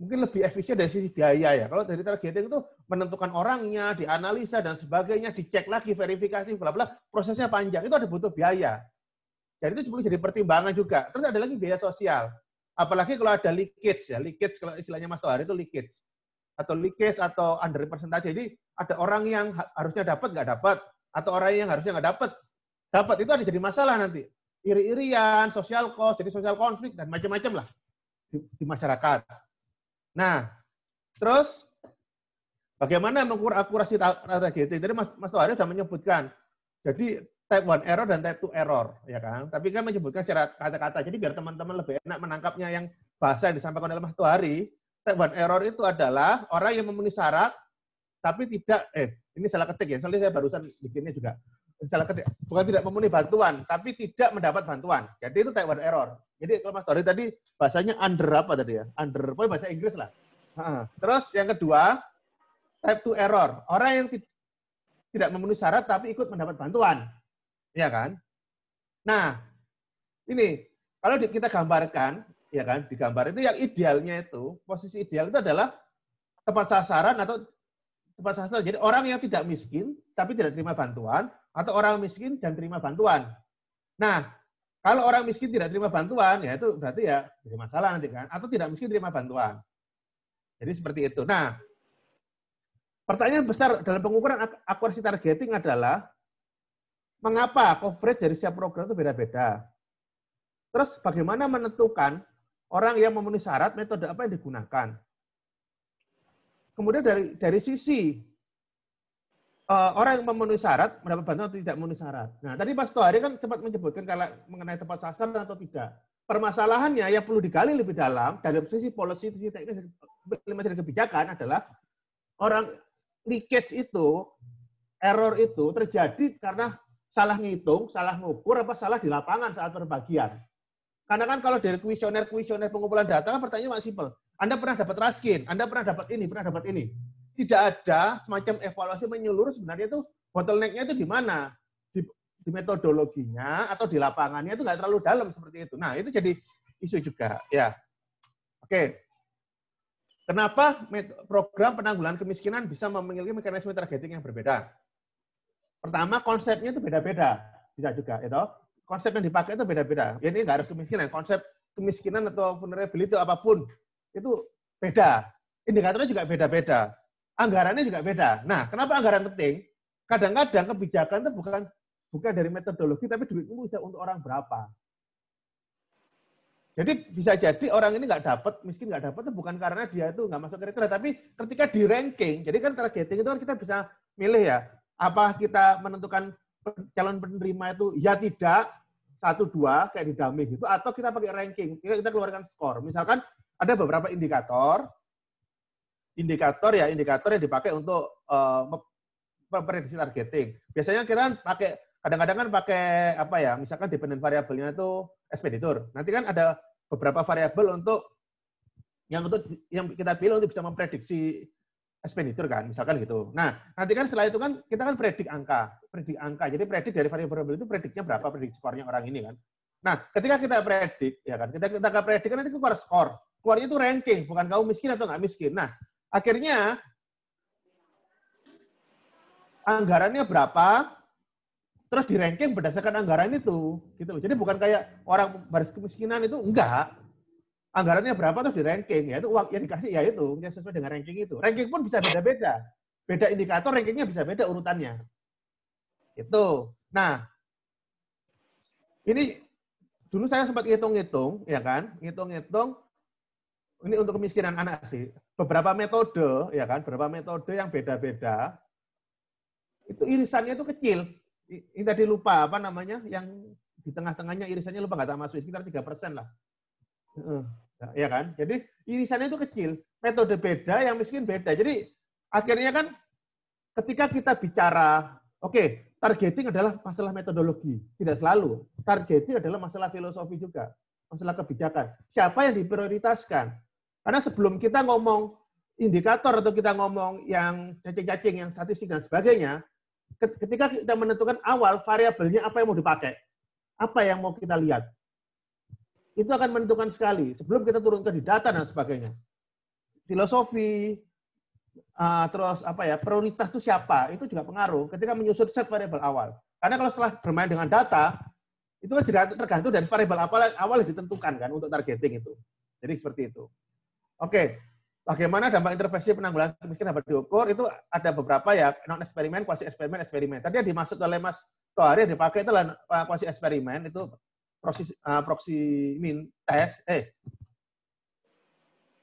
S5: mungkin lebih efisien dari sisi biaya ya. Kalau dari targeting itu menentukan orangnya, dianalisa dan sebagainya, dicek lagi, verifikasi, bla bla, prosesnya panjang. Itu ada butuh biaya. Jadi itu perlu jadi pertimbangan juga. Terus ada lagi biaya sosial. Apalagi kalau ada leakage ya, leakage kalau istilahnya Mas Tohari itu leakage atau leakage atau under persentase. Jadi ada orang yang harusnya dapat nggak dapat atau orang yang harusnya nggak dapat dapat itu ada jadi masalah nanti iri-irian, sosial cost, jadi sosial konflik, dan macam-macam lah di, di masyarakat. Nah, terus bagaimana mengukur akurasi targeting? Tadi Mas, Mas Tuhan sudah menyebutkan, jadi type 1 error dan type 2 error, ya kan? Tapi kan menyebutkan secara kata-kata, jadi biar teman-teman lebih enak menangkapnya yang bahasa yang disampaikan oleh Mas Tuhari, type 1 error itu adalah orang yang memenuhi syarat, tapi tidak, eh, ini salah ketik ya, soalnya saya barusan bikinnya juga ketik, bukan tidak memenuhi bantuan, tapi tidak mendapat bantuan. Jadi itu type 1 error. Jadi kalau Mas Tori tadi bahasanya under apa tadi ya? Under, pokoknya bahasa Inggris lah. Terus yang kedua, type 2 error. Orang yang tidak memenuhi syarat tapi ikut mendapat bantuan. Ya kan? Nah, ini kalau kita gambarkan, ya kan, digambar itu yang idealnya itu, posisi ideal itu adalah tepat sasaran atau tepat sasaran. Jadi orang yang tidak miskin tapi tidak terima bantuan atau orang miskin dan terima bantuan. Nah, kalau orang miskin tidak terima bantuan, ya itu berarti ya jadi masalah nanti kan. Atau tidak miskin terima bantuan. Jadi seperti itu. Nah, pertanyaan besar dalam pengukuran akurasi targeting adalah mengapa coverage dari setiap program itu beda-beda. Terus bagaimana menentukan orang yang memenuhi syarat, metode apa yang digunakan. Kemudian dari dari sisi uh, orang yang memenuhi syarat mendapat bantuan atau tidak memenuhi syarat. Nah, tadi Pak Tohari kan sempat menyebutkan kalau mengenai tepat sasaran atau tidak. Permasalahannya yang perlu digali lebih dalam dari sisi policy, sisi teknis, dan kebijakan adalah orang leakage itu, error itu terjadi karena salah ngitung, salah ngukur, apa salah di lapangan saat perbagian. Karena kan kalau dari kuesioner-kuesioner pengumpulan data kan pertanyaan masih simpel. Anda pernah dapat raskin, Anda pernah dapat ini, pernah dapat ini. Tidak ada semacam evaluasi menyeluruh sebenarnya itu bottleneck-nya itu di mana? Di, di metodologinya atau di lapangannya itu nggak terlalu dalam seperti itu. Nah, itu jadi isu juga. ya. Oke. Kenapa program penanggulangan kemiskinan bisa memiliki mekanisme targeting yang berbeda? Pertama, konsepnya itu beda-beda. Bisa juga, itu konsep yang dipakai itu beda-beda. Ya, ini nggak harus kemiskinan. Konsep kemiskinan atau vulnerability apa pun itu beda. Indikatornya juga beda-beda. Anggarannya juga beda. Nah, kenapa anggaran penting? Kadang-kadang kebijakan itu bukan bukan dari metodologi, tapi duit itu bisa untuk orang berapa. Jadi bisa jadi orang ini nggak dapat, miskin nggak dapat itu bukan karena dia itu nggak masuk kriteria, tapi ketika di ranking, jadi kan targeting itu kan kita bisa milih ya, apa kita menentukan calon penerima itu ya tidak satu dua kayak di dummy gitu atau kita pakai ranking kita keluarkan skor misalkan ada beberapa indikator indikator ya indikator yang dipakai untuk uh, memprediksi targeting biasanya kita pakai kadang-kadang kan pakai apa ya misalkan dependent variabelnya itu ekspeditur nanti kan ada beberapa variabel untuk yang untuk yang kita pilih untuk bisa memprediksi expenditure kan, misalkan gitu. Nah, nanti kan setelah itu kan kita kan predik angka, predik angka. Jadi predik dari variabel itu prediknya berapa, predik skornya orang ini kan. Nah, ketika kita predik, ya kan, kita kita predik kan nanti keluar skor. Keluarnya itu ranking, bukan kamu miskin atau nggak miskin. Nah, akhirnya anggarannya berapa, terus di ranking berdasarkan anggaran itu, gitu. Jadi bukan kayak orang baris kemiskinan itu enggak, anggarannya berapa terus di ranking ya itu uang yang dikasih ya itu yang sesuai dengan ranking itu. Ranking pun bisa beda-beda. Beda indikator rankingnya bisa beda urutannya. Itu nah ini dulu saya sempat ngitung-ngitung ya kan? Ngitung-ngitung. Ini untuk kemiskinan anak sih beberapa metode ya kan beberapa metode yang beda-beda itu irisannya itu kecil ini tadi lupa apa namanya yang di tengah-tengahnya irisannya lupa nggak tak masuk sekitar tiga persen lah Ya kan? Jadi irisannya itu kecil. Metode beda, yang miskin beda. Jadi akhirnya kan ketika kita bicara, oke, okay, targeting adalah masalah metodologi. Tidak selalu. Targeting adalah masalah filosofi juga. Masalah kebijakan. Siapa yang diprioritaskan? Karena sebelum kita ngomong indikator atau kita ngomong yang cacing-cacing, yang statistik dan sebagainya, ketika kita menentukan awal variabelnya apa yang mau dipakai, apa yang mau kita lihat, itu akan menentukan sekali sebelum kita turunkan di data dan sebagainya. Filosofi, uh, terus apa ya prioritas itu siapa itu juga pengaruh ketika menyusun set variabel awal. Karena kalau setelah bermain dengan data itu kan tergantung dari variabel awal awal yang ditentukan kan untuk targeting itu. Jadi seperti itu. Oke, bagaimana dampak intervensi penanggulangan kemiskinan dapat diukur itu ada beberapa ya non eksperimen, kuasi eksperimen, eksperimen. Tadi yang dimaksud oleh Mas Tohari yang dipakai itu adalah kuasi eksperimen itu proxy, uh, proxy min test, eh,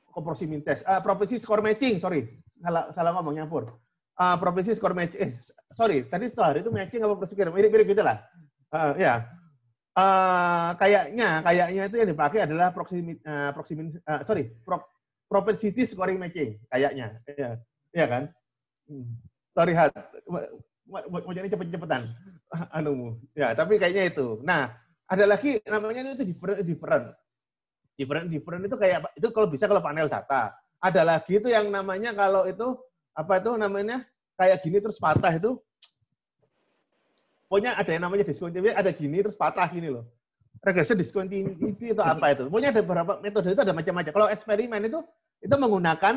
S5: kok proxy min test, uh, property score matching, sorry, salah salah ngomong nyampur. Uh, property score matching, eh, sorry, tadi itu hari itu matching apa proxy mirip-mirip gitu lah. Uh, ya, uh, kayaknya kayaknya itu yang dipakai adalah proxy uh, proxy min, uh, sorry, pro, propensity scoring matching, kayaknya, ya, ya kan. Hmm. Sorry hat, mau, jadi cepet-cepetan, anu, ya, tapi kayaknya itu. Nah, ada lagi namanya itu different different. Different different itu kayak itu kalau bisa kalau panel data. Ada lagi itu yang namanya kalau itu apa itu namanya kayak gini terus patah itu pokoknya ada yang namanya discontinuity, ada gini terus patah gini loh. Regression discontinuity itu apa itu? Pokoknya ada beberapa metode itu ada macam-macam. Kalau eksperimen itu itu menggunakan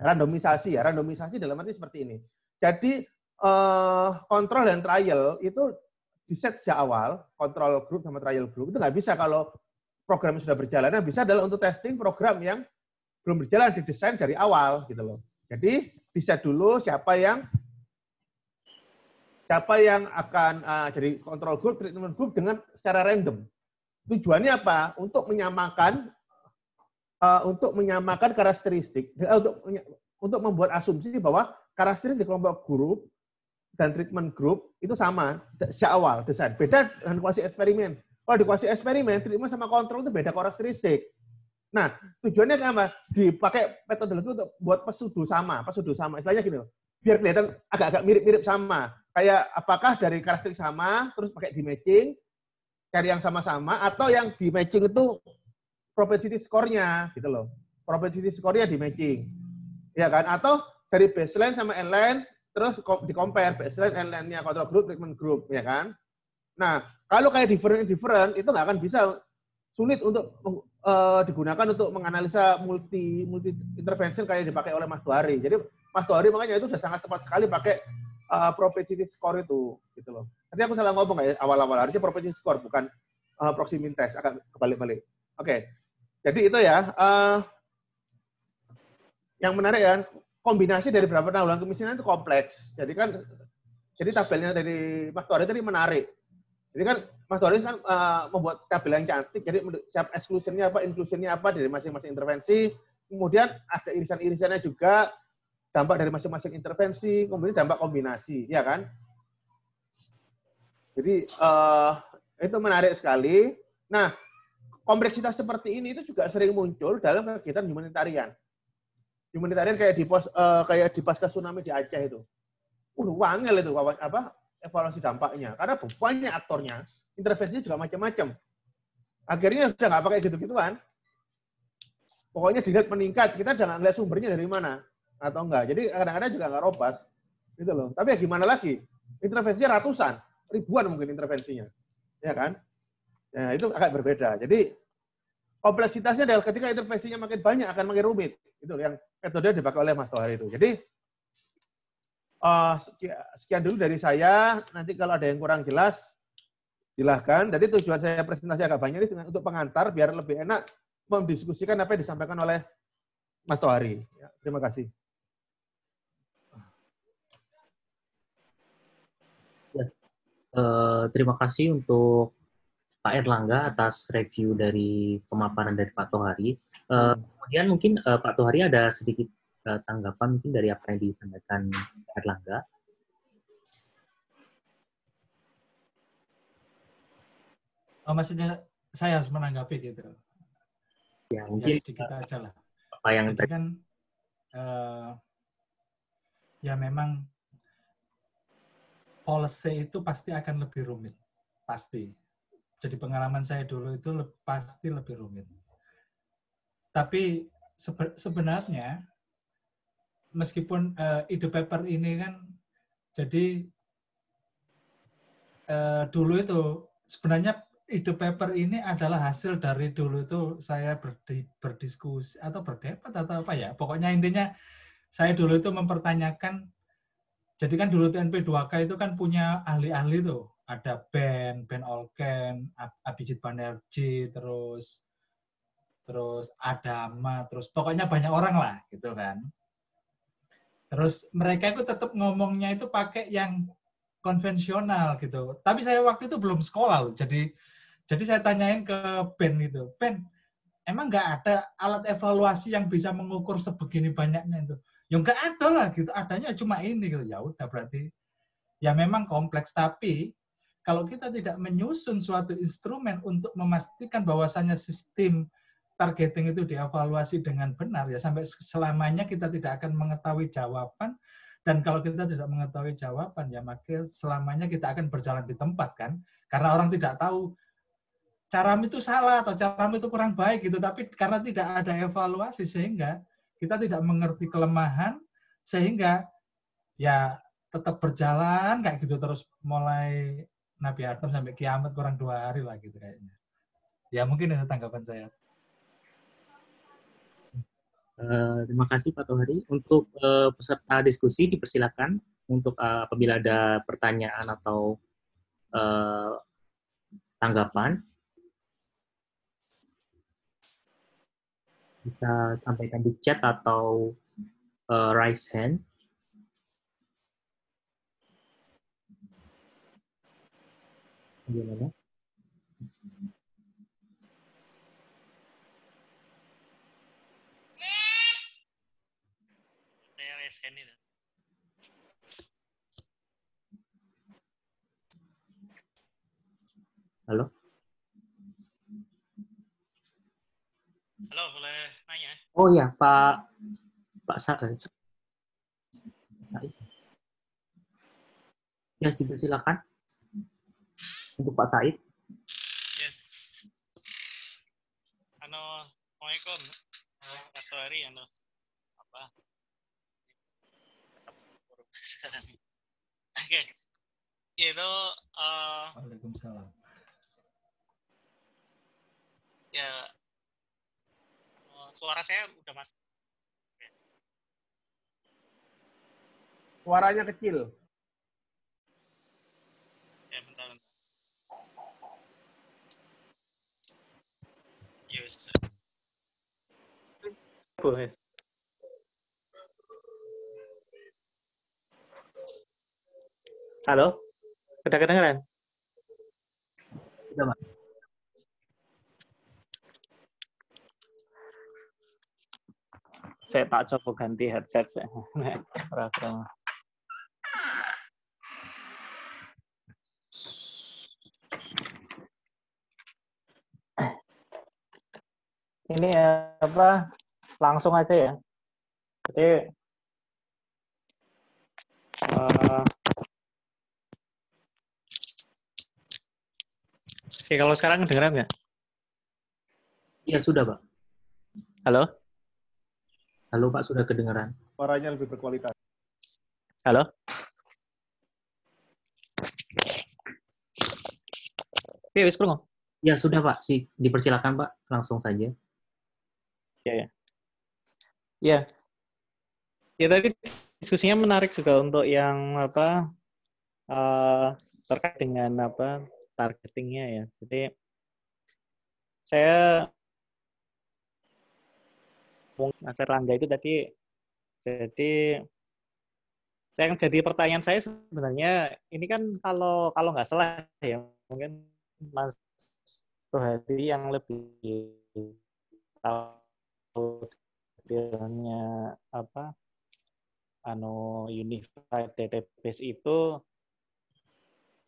S5: randomisasi ya. Randomisasi dalam arti seperti ini. Jadi uh, kontrol dan trial itu di set sejak awal, kontrol group sama trial group itu nggak bisa kalau program sudah berjalan. Yang bisa adalah untuk testing program yang belum berjalan didesain dari awal gitu loh. Jadi di dulu siapa yang siapa yang akan uh, jadi control group, treatment group dengan secara random. Tujuannya apa? Untuk menyamakan uh, untuk menyamakan karakteristik, uh, untuk untuk membuat asumsi bahwa karakteristik kelompok grup dan treatment group itu sama sejak awal desain. Beda dengan kuasi eksperimen. Kalau di kuasi eksperimen, treatment sama kontrol itu beda karakteristik. Nah, tujuannya apa? Dipakai metodologi untuk buat pesudu sama, pesudu sama. Istilahnya gini loh, biar kelihatan agak-agak mirip-mirip sama kayak apakah dari karakteristik sama terus pakai di matching cari yang sama-sama atau yang di matching itu propensity score-nya gitu loh. Propensity score-nya di matching. Ya kan? Atau dari baseline sama endline terus di compare baseline endline-nya control group treatment group ya kan? Nah, kalau kayak different different itu nggak akan bisa sulit untuk uh, digunakan untuk menganalisa multi multi intervention kayak dipakai oleh Mas Tuari. Jadi Mas Tuari makanya itu sudah sangat tepat sekali pakai uh, propensity score itu gitu loh. Tadi aku salah ngomong ya awal-awal harusnya propensity score bukan uh, proximity test akan kebalik-balik. Oke. Okay. Jadi itu ya uh, yang menarik ya kombinasi dari beberapa penanggulangan kemiskinan itu kompleks. Jadi kan jadi tabelnya dari Mas Tori tadi menarik. Jadi kan Mas Tori kan uh, membuat tabel yang cantik. Jadi siap exclusionnya apa, inclusionnya apa dari masing-masing intervensi. Kemudian ada irisan-irisannya juga dampak dari masing-masing intervensi, kemudian dampak kombinasi, ya kan? Jadi uh, itu menarik sekali. Nah, kompleksitas seperti ini itu juga sering muncul dalam kegiatan humanitarian. Humanitarian kayak di pos, uh, kayak di pasca tsunami di Aceh itu. Uh, wangel itu apa evaluasi dampaknya. Karena banyak aktornya, intervensinya juga macam-macam. Akhirnya sudah nggak pakai gitu-gituan. Pokoknya dilihat meningkat, kita jangan lihat sumbernya dari mana atau enggak. Jadi kadang-kadang juga enggak robas. Gitu loh. Tapi ya gimana lagi? Intervensinya ratusan, ribuan mungkin intervensinya. Ya kan? Ya, itu agak berbeda. Jadi kompleksitasnya adalah ketika intervensinya makin banyak akan makin rumit. Itu yang metode dipakai oleh Mas Tohar itu. Jadi uh, sekian dulu dari saya. Nanti kalau ada yang kurang jelas, silahkan. Jadi tujuan saya presentasi agak banyak ini untuk pengantar biar lebih enak mendiskusikan apa yang disampaikan oleh Mas Tohari. Ya, terima kasih.
S4: Uh, terima kasih untuk Pak Erlangga atas review dari pemaparan dari Pak Tohari. Uh, kemudian mungkin uh, Pak Tohari ada sedikit uh, tanggapan mungkin dari apa yang disampaikan Pak Erlangga.
S2: Oh, maksudnya saya harus menanggapi gitu.
S4: Ya, mungkin
S2: ya, sedikit aja lah.
S4: Apa yang
S2: Jadi kan uh, ya memang policy itu pasti akan lebih rumit, pasti. Jadi pengalaman saya dulu itu le pasti lebih rumit. Tapi sebe sebenarnya meskipun uh, ide paper ini kan jadi uh, dulu itu sebenarnya ide paper ini adalah hasil dari dulu itu saya berdi, berdiskusi atau berdebat atau apa ya. Pokoknya intinya saya dulu itu mempertanyakan jadi kan dulu TNP2K itu kan punya ahli-ahli tuh. Ada Ben, Ben Olken, Abhijit Banerjee, terus terus Adama, terus pokoknya banyak orang lah gitu kan. Terus mereka itu tetap ngomongnya itu pakai yang konvensional gitu. Tapi saya waktu itu belum sekolah loh. Jadi jadi saya tanyain ke Ben itu, Ben, emang nggak ada alat evaluasi yang bisa mengukur sebegini banyaknya itu? Ya nggak ada lah gitu, adanya cuma ini gitu. Ya udah berarti ya memang kompleks. Tapi kalau kita tidak menyusun suatu instrumen untuk memastikan bahwasannya sistem targeting itu dievaluasi dengan benar ya sampai selamanya kita tidak akan mengetahui jawaban. Dan kalau kita tidak mengetahui jawaban ya maka selamanya kita akan berjalan di tempat kan? Karena orang tidak tahu caramu itu salah atau caramu itu kurang baik gitu. Tapi karena tidak ada evaluasi sehingga kita tidak mengerti kelemahan sehingga ya tetap berjalan kayak gitu terus mulai Nabi Adam sampai kiamat kurang dua hari lah gitu kayaknya. Ya mungkin itu tanggapan saya.
S1: Uh, terima kasih Pak Tohari. Untuk uh, peserta diskusi dipersilakan untuk uh, apabila ada pertanyaan atau uh, tanggapan bisa sampaikan di chat atau uh, raise hand. Gimana?
S6: Saya raise hand itu.
S1: Halo?
S6: Halo, boleh nanya?
S1: Oh iya, Pak Pak Said. Said. Ya, silakan. Untuk Pak Said.
S6: Ya. Ano, Assalamualaikum. Mas Sohari, ano, apa? Oke. Itu, uh,
S2: Waalaikumsalam.
S6: ya, suara saya udah masuk.
S5: Suaranya kecil.
S6: Ya, bentar, bentar. Yes.
S7: Boleh. Halo? Udah kedengeran?
S1: Sudah, Pak.
S7: Saya tak coba ganti headset saya. Ini apa? Langsung aja ya. Jadi eh, Oke, kalau sekarang kedengeran nggak?
S1: Iya, sudah, Pak.
S7: Halo?
S1: Halo, Pak, sudah kedengaran.
S5: Suaranya lebih berkualitas.
S7: Halo? Oke, wis krungu.
S1: Ya, sudah, Pak. Si, dipersilakan, Pak. Langsung saja.
S7: Ya. Ya tadi diskusinya menarik juga untuk yang apa eh, terkait dengan apa targetingnya ya. Jadi saya Mas Erlangga itu tadi jadi saya yang jadi pertanyaan saya sebenarnya ini kan kalau kalau nggak salah ya mungkin Mas Tuhari yang lebih tahu detailnya apa anu unified database itu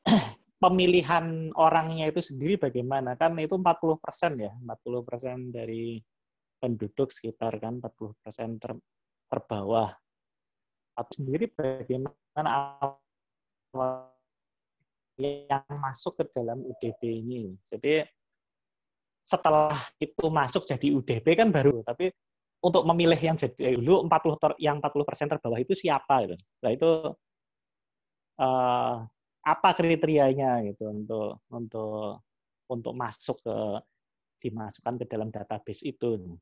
S7: pemilihan orangnya itu sendiri bagaimana? Kan itu 40 persen ya 40 persen dari penduduk sekitar kan 40 persen ter, terbawah atau sendiri bagaimana yang masuk ke dalam UDP ini jadi setelah itu masuk jadi UDP kan baru tapi untuk memilih yang jadi dulu 40 ter, yang 40 persen terbawah itu siapa gitu. Nah itu uh, apa kriterianya gitu untuk untuk untuk masuk ke dimasukkan ke dalam database itu.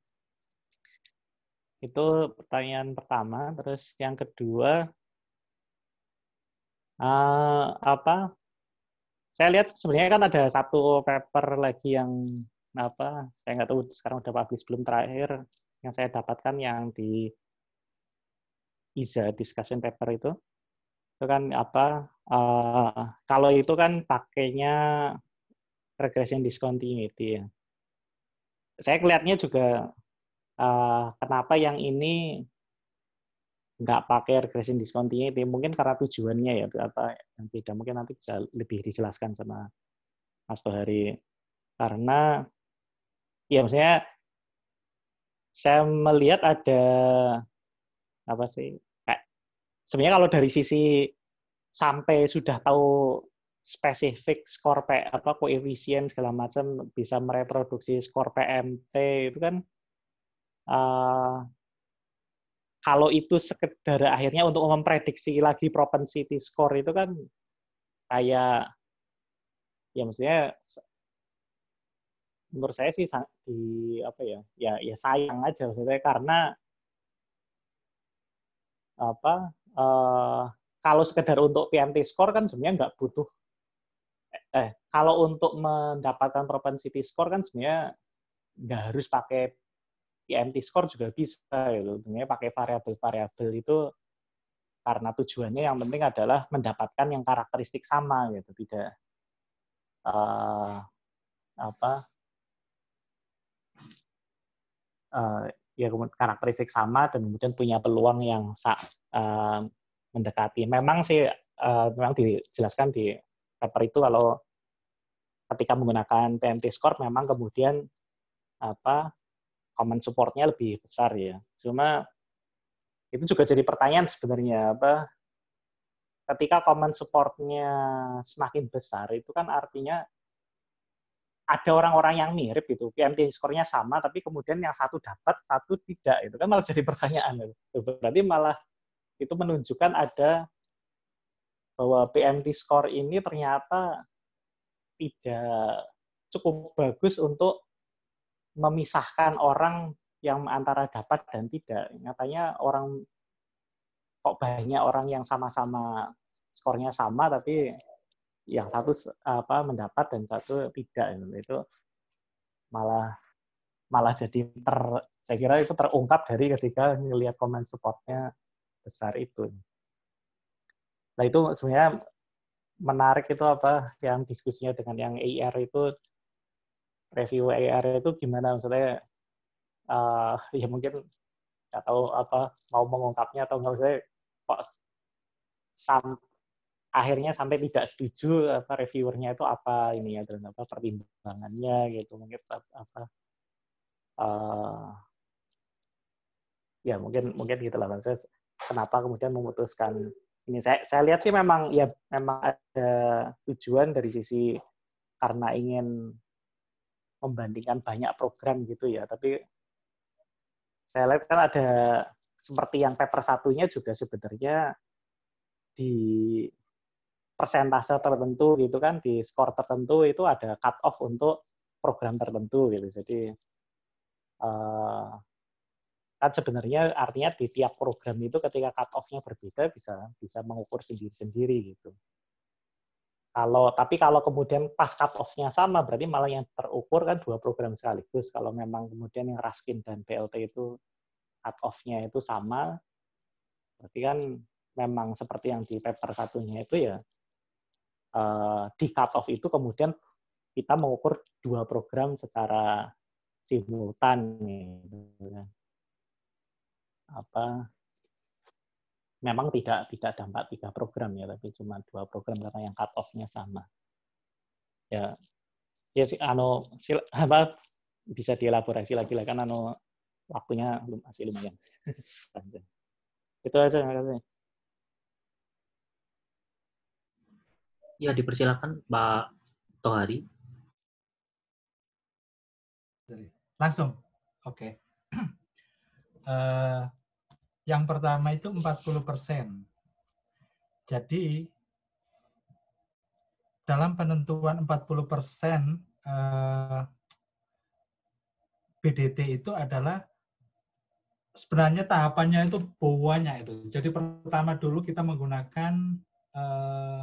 S7: Itu pertanyaan pertama. Terus yang kedua uh, apa? Saya lihat sebenarnya kan ada satu paper lagi yang apa? Saya nggak tahu sekarang udah publish belum terakhir yang saya dapatkan yang di ISA discussion paper itu itu kan apa uh, kalau itu kan pakainya regression discontinuity ya saya kelihatannya juga uh, kenapa yang ini nggak pakai regression discontinuity mungkin karena tujuannya ya apa yang tidak mungkin nanti bisa lebih dijelaskan sama Mas Tohari. Karena ya maksudnya saya melihat ada apa sih kayak sebenarnya kalau dari sisi sampai sudah tahu spesifik skor P, apa koefisien segala macam bisa mereproduksi skor PMT itu kan uh, kalau itu sekedar akhirnya untuk memprediksi lagi propensity score itu kan kayak ya maksudnya menurut saya sih di apa ya ya ya sayang aja maksudnya karena apa uh, kalau sekedar untuk PMT score kan sebenarnya nggak butuh eh kalau untuk mendapatkan propensity score kan sebenarnya nggak harus pakai PMT score juga bisa gitu. Sebenarnya pakai variabel-variabel itu karena tujuannya yang penting adalah mendapatkan yang karakteristik sama gitu, tidak uh, apa uh, ya karakteristik sama dan kemudian punya peluang yang uh, mendekati. Memang sih uh, memang dijelaskan di paper itu kalau ketika menggunakan PMT score memang kemudian apa common supportnya lebih besar ya. Cuma itu juga jadi pertanyaan sebenarnya apa ketika common supportnya semakin besar itu kan artinya ada orang-orang yang mirip gitu PMT skornya sama tapi kemudian yang satu dapat satu tidak itu kan malah jadi pertanyaan itu berarti malah itu menunjukkan ada bahwa PMT score ini ternyata tidak cukup bagus untuk memisahkan orang yang antara dapat dan tidak. Nyatanya orang kok banyak orang yang sama-sama skornya sama tapi yang satu apa mendapat dan satu tidak itu malah malah jadi ter saya kira itu terungkap dari ketika melihat komen supportnya besar itu. Nah itu sebenarnya menarik itu apa yang diskusinya dengan yang AR itu review AR itu gimana? Maksudnya uh, ya mungkin nggak tahu apa mau mengungkapnya atau nggak usah kok sam, akhirnya sampai tidak setuju apa reviewernya itu apa ini ya dan apa pertimbangannya gitu mungkin apa uh, ya mungkin mungkin gitu lah saya kenapa kemudian memutuskan ini. Saya saya lihat sih memang ya memang ada tujuan dari sisi karena ingin membandingkan banyak program gitu ya. Tapi saya lihat kan ada seperti yang paper satunya juga sebenarnya di persentase tertentu gitu kan di skor tertentu itu ada cut off untuk program tertentu gitu. Jadi uh, kan sebenarnya artinya di tiap program itu ketika cut off-nya berbeda bisa bisa mengukur sendiri-sendiri gitu. Kalau tapi kalau kemudian pas cut off-nya sama berarti malah yang terukur kan dua program sekaligus. Kalau memang kemudian yang Raskin dan BLT itu cut off-nya itu sama, berarti kan memang seperti yang di paper satunya itu ya uh, di cut off itu kemudian kita mengukur dua program secara simultan gitu kan. Apa memang tidak tidak dampak tiga program ya, tapi cuma dua program karena yang cut off-nya sama. Ya, ya si, ano, sil, apa, bisa dielaborasi lagi lah, kan ano, waktunya belum masih lumayan. Itu aja, terima kasih.
S1: Ya, dipersilakan Pak Tohari.
S2: Langsung, oke. Okay. uh, eh, yang pertama itu 40 persen. Jadi dalam penentuan 40 persen eh, BDT itu adalah sebenarnya tahapannya itu banyak itu. Jadi pertama dulu kita menggunakan eh,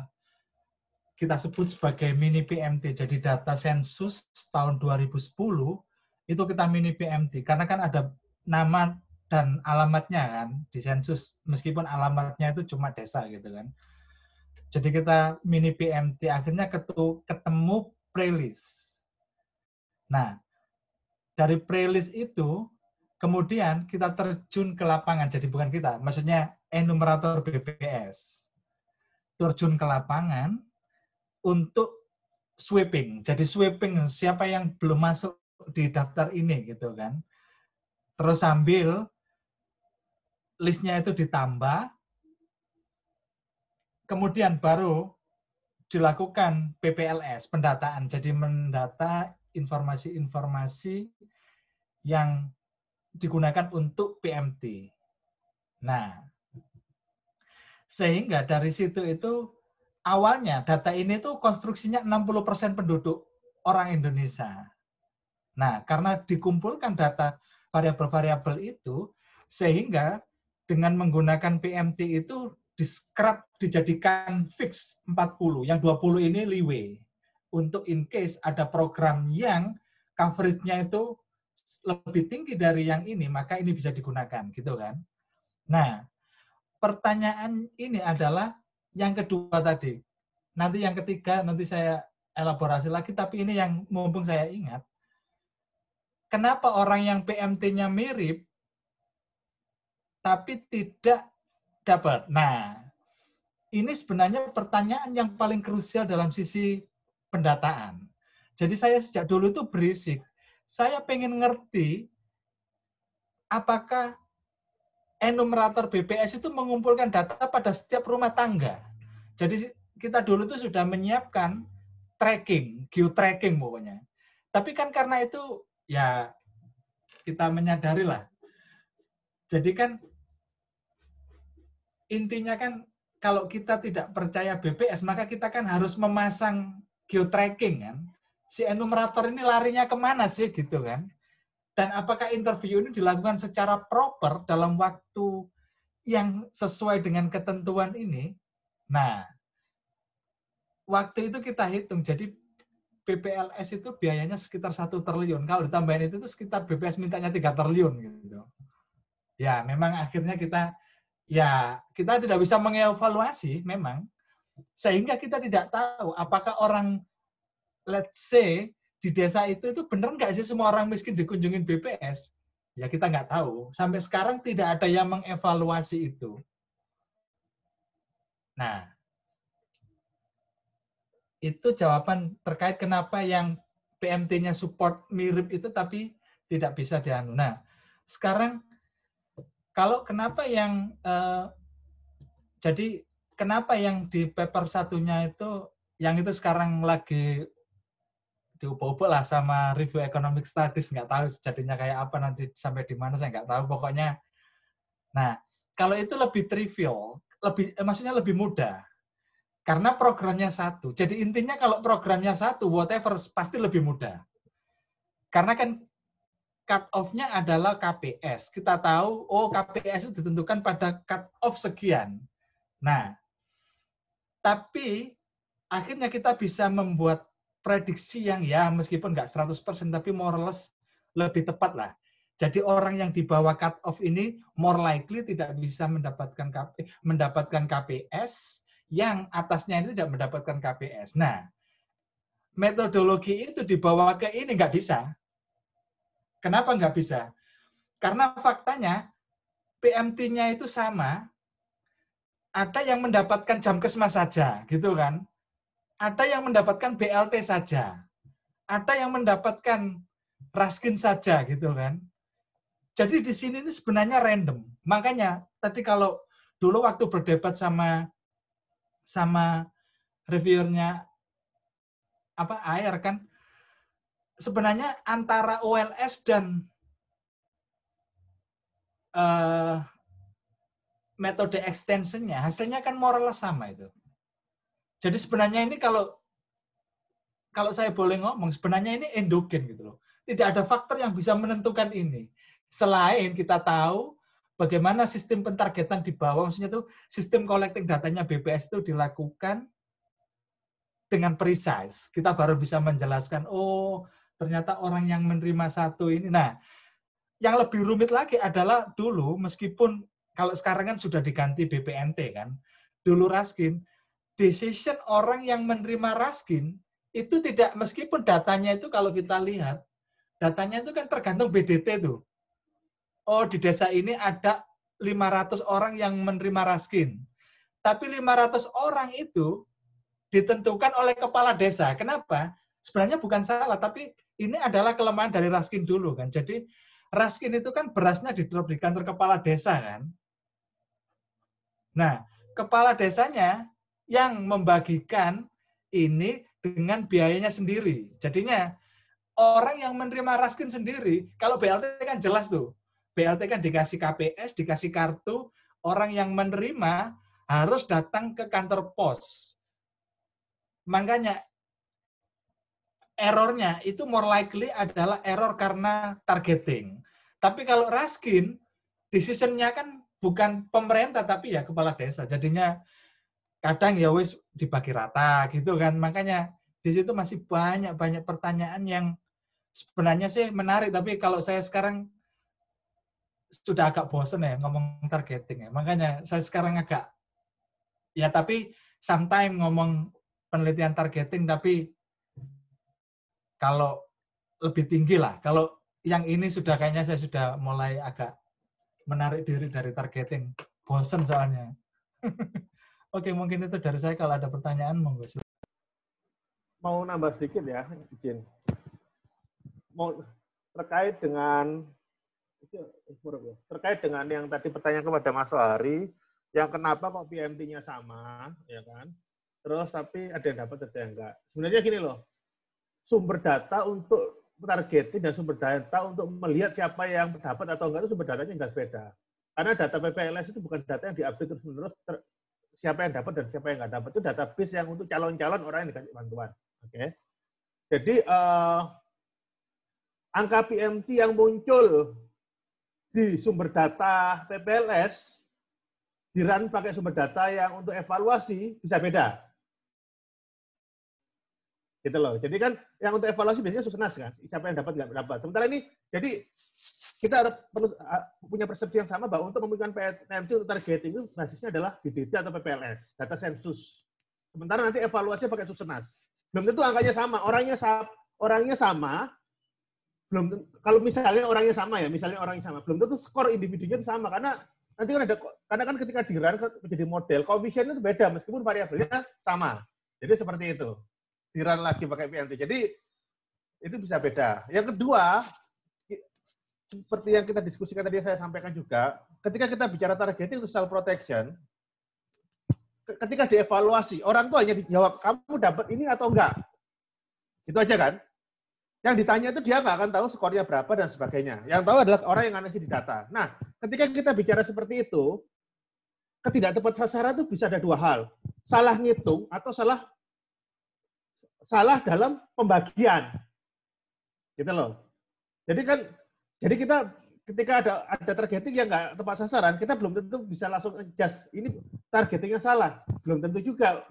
S2: kita sebut sebagai mini PMT. Jadi data sensus tahun 2010 itu kita mini PMT karena kan ada nama dan alamatnya kan di sensus meskipun alamatnya itu cuma desa gitu kan. Jadi kita mini PMT akhirnya ketu, ketemu prelist. Nah, dari prelist itu kemudian kita terjun ke lapangan. Jadi bukan kita, maksudnya enumerator BPS. Terjun ke lapangan untuk sweeping. Jadi sweeping siapa yang belum masuk di daftar ini gitu kan. Terus sambil listnya itu ditambah, kemudian baru dilakukan PPLS, pendataan. Jadi mendata informasi-informasi yang digunakan untuk PMT. Nah, sehingga dari situ itu awalnya data ini tuh konstruksinya 60% penduduk orang Indonesia. Nah, karena dikumpulkan data variabel-variabel itu, sehingga dengan menggunakan PMT itu di scrap dijadikan fix 40, yang 20 ini leeway. Untuk in case ada program yang coverage-nya itu lebih tinggi dari yang ini, maka ini bisa digunakan, gitu kan. Nah, pertanyaan ini adalah yang kedua tadi. Nanti yang ketiga, nanti saya elaborasi lagi, tapi ini yang mumpung saya ingat kenapa orang yang PMT-nya mirip tapi tidak dapat. Nah, ini sebenarnya pertanyaan yang paling krusial dalam sisi pendataan. Jadi saya sejak dulu itu berisik. Saya pengen ngerti apakah enumerator BPS itu mengumpulkan data pada setiap rumah tangga. Jadi kita dulu itu sudah menyiapkan tracking, geo-tracking pokoknya. Tapi kan karena itu ya kita menyadari lah. Jadi kan intinya kan kalau kita tidak percaya BPS maka kita kan harus memasang geotracking kan. Si enumerator ini larinya ke mana sih gitu kan? Dan apakah interview ini dilakukan secara proper dalam waktu yang sesuai dengan ketentuan ini? Nah, waktu itu kita hitung. Jadi PPLS itu biayanya sekitar satu triliun. Kalau ditambahin itu, itu sekitar BPS mintanya tiga triliun gitu. Ya, memang akhirnya kita ya kita tidak bisa mengevaluasi memang sehingga kita tidak tahu apakah orang let's say di desa itu itu benar nggak sih semua orang miskin dikunjungin BPS? Ya kita nggak tahu. Sampai sekarang tidak ada yang mengevaluasi itu. Nah, itu jawaban terkait kenapa yang PMT-nya support mirip itu tapi tidak bisa dianu. Nah, sekarang kalau kenapa yang uh, jadi kenapa yang di paper satunya itu yang itu sekarang lagi diubah-ubah lah sama review economic studies nggak tahu jadinya kayak apa nanti sampai di mana saya nggak tahu pokoknya nah kalau itu lebih trivial lebih eh, maksudnya lebih mudah karena programnya satu. Jadi intinya kalau programnya satu, whatever, pasti lebih mudah. Karena kan cut off-nya adalah KPS. Kita tahu, oh KPS itu ditentukan pada cut off sekian. Nah, tapi akhirnya kita bisa membuat prediksi yang ya meskipun nggak 100% tapi more or less lebih tepat lah. Jadi orang yang di bawah cut off ini more likely tidak bisa mendapatkan KP, mendapatkan KPS yang atasnya itu tidak mendapatkan KPS. Nah, metodologi itu dibawa ke ini nggak bisa. Kenapa nggak bisa? Karena faktanya PMT-nya itu sama, ada yang mendapatkan jam kesmas saja, gitu kan? Ada yang mendapatkan BLT saja, ada yang mendapatkan raskin saja, gitu kan? Jadi di sini ini sebenarnya random. Makanya tadi kalau dulu waktu berdebat sama sama reviewernya apa air kan sebenarnya antara OLS dan uh, metode extensionnya hasilnya kan moral sama itu. Jadi sebenarnya ini kalau kalau saya boleh ngomong sebenarnya ini endogen gitu loh. Tidak ada faktor yang bisa menentukan ini. Selain kita tahu bagaimana sistem pentargetan di bawah, maksudnya itu sistem collecting datanya BPS itu dilakukan dengan precise. Kita baru bisa menjelaskan, oh ternyata orang yang menerima satu ini. Nah, yang lebih rumit lagi adalah dulu, meskipun kalau sekarang kan sudah diganti BPNT kan, dulu Raskin, decision orang yang menerima Raskin itu tidak, meskipun datanya itu kalau kita lihat, datanya itu kan tergantung BDT tuh oh di desa ini ada 500 orang yang menerima raskin. Tapi 500 orang itu ditentukan oleh kepala desa. Kenapa? Sebenarnya bukan salah, tapi ini adalah kelemahan dari raskin dulu kan. Jadi raskin itu kan berasnya didrop di kantor kepala desa kan. Nah, kepala desanya yang membagikan ini dengan biayanya sendiri. Jadinya orang yang menerima raskin sendiri, kalau BLT kan jelas tuh, BLT kan dikasih KPS, dikasih kartu, orang yang menerima harus datang ke kantor pos. Makanya errornya itu more likely adalah error karena targeting. Tapi kalau Raskin, decision-nya kan bukan pemerintah tapi ya kepala desa. Jadinya kadang ya wis dibagi rata gitu kan. Makanya di situ masih banyak-banyak pertanyaan yang sebenarnya sih menarik. Tapi kalau saya sekarang sudah agak bosen ya ngomong targeting ya. Makanya saya sekarang agak ya tapi sometimes ngomong penelitian targeting tapi kalau lebih tinggi lah. Kalau yang ini sudah kayaknya saya sudah mulai agak menarik diri dari targeting. Bosen soalnya. Oke, mungkin itu dari saya. Kalau ada pertanyaan, monggo.
S5: Mau nambah sedikit ya, izin. Mau terkait dengan terkait dengan yang tadi pertanyaan kepada Mas Wahari, yang kenapa kok PMT-nya sama, ya kan? Terus tapi ada yang dapat, ada yang enggak. Sebenarnya gini loh, sumber data untuk targeting dan sumber data untuk melihat siapa yang dapat atau enggak itu sumber datanya enggak beda. Karena data PPLS itu bukan data yang diupdate terus-menerus ter, siapa yang dapat dan siapa yang enggak dapat. Itu database yang untuk calon-calon orang yang dikasih bantuan. Oke. Okay? Jadi uh, angka PMT yang muncul di sumber data PPLS di run pakai sumber data yang untuk evaluasi bisa beda. Gitu loh. Jadi kan yang untuk evaluasi biasanya susunas kan, siapa yang dapat nggak dapat. Sementara ini, jadi kita perlu punya persepsi yang sama bahwa untuk membutuhkan PMT untuk targeting itu basisnya adalah BDT atau PPLS, data sensus. Sementara nanti evaluasi pakai susunas. Belum tentu angkanya sama, orangnya orangnya sama, belum kalau misalnya orangnya sama ya, misalnya orangnya sama, belum tentu skor individunya itu sama karena nanti kan ada karena kan ketika di run menjadi model, koefisiennya itu beda meskipun variabelnya sama. Jadi seperti itu diran lagi pakai PNT. Jadi itu bisa beda. Yang kedua, seperti yang kita diskusikan tadi saya sampaikan juga, ketika kita bicara targeting untuk cell protection, ketika dievaluasi, orang tuh hanya dijawab, kamu dapat ini atau enggak? Itu aja kan? Yang ditanya itu dia nggak akan tahu skornya berapa dan sebagainya. Yang tahu adalah orang yang analisis di data. Nah, ketika kita bicara seperti itu, ketidak tepat sasaran itu bisa ada dua hal. Salah ngitung atau salah salah dalam pembagian. Gitu loh. Jadi kan jadi kita ketika ada ada targeting yang nggak tepat sasaran, kita belum tentu bisa langsung adjust. Ini targetingnya salah. Belum tentu juga.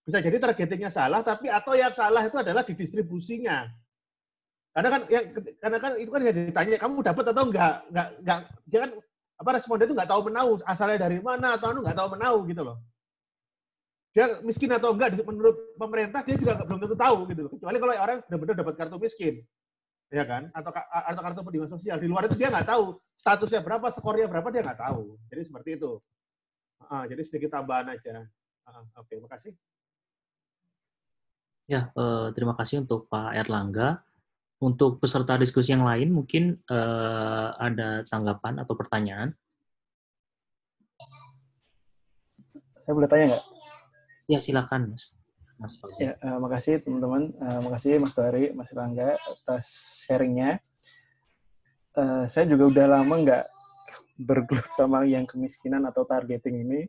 S5: Bisa jadi targetingnya salah, tapi atau yang salah itu adalah di distribusinya. Karena kan yang karena kan itu kan yang ditanya kamu dapat atau enggak, enggak enggak kan apa responden itu enggak tahu menau asalnya dari mana atau anu enggak tahu menau gitu loh dia miskin atau enggak menurut pemerintah dia juga belum tentu tahu gitu loh. Kecuali kalau orang benar-benar dapat kartu miskin. Ya kan? Atau atau kartu perlindungan sosial. Di luar itu dia nggak tahu statusnya berapa, skornya berapa dia nggak tahu. Jadi seperti itu. Uh, jadi sedikit tambahan aja. Uh, Oke, okay, makasih.
S1: Ya, uh, terima kasih untuk Pak Erlangga. Untuk peserta diskusi yang lain, mungkin uh, ada tanggapan atau pertanyaan?
S8: Saya boleh tanya nggak?
S1: Ya, silakan, Mas.
S8: Mas Ya, uh, makasih teman-teman. Uh, makasih Mas Tuari, Mas Rangga atas sharingnya. Uh, saya juga udah lama nggak bergelut sama yang kemiskinan atau targeting ini.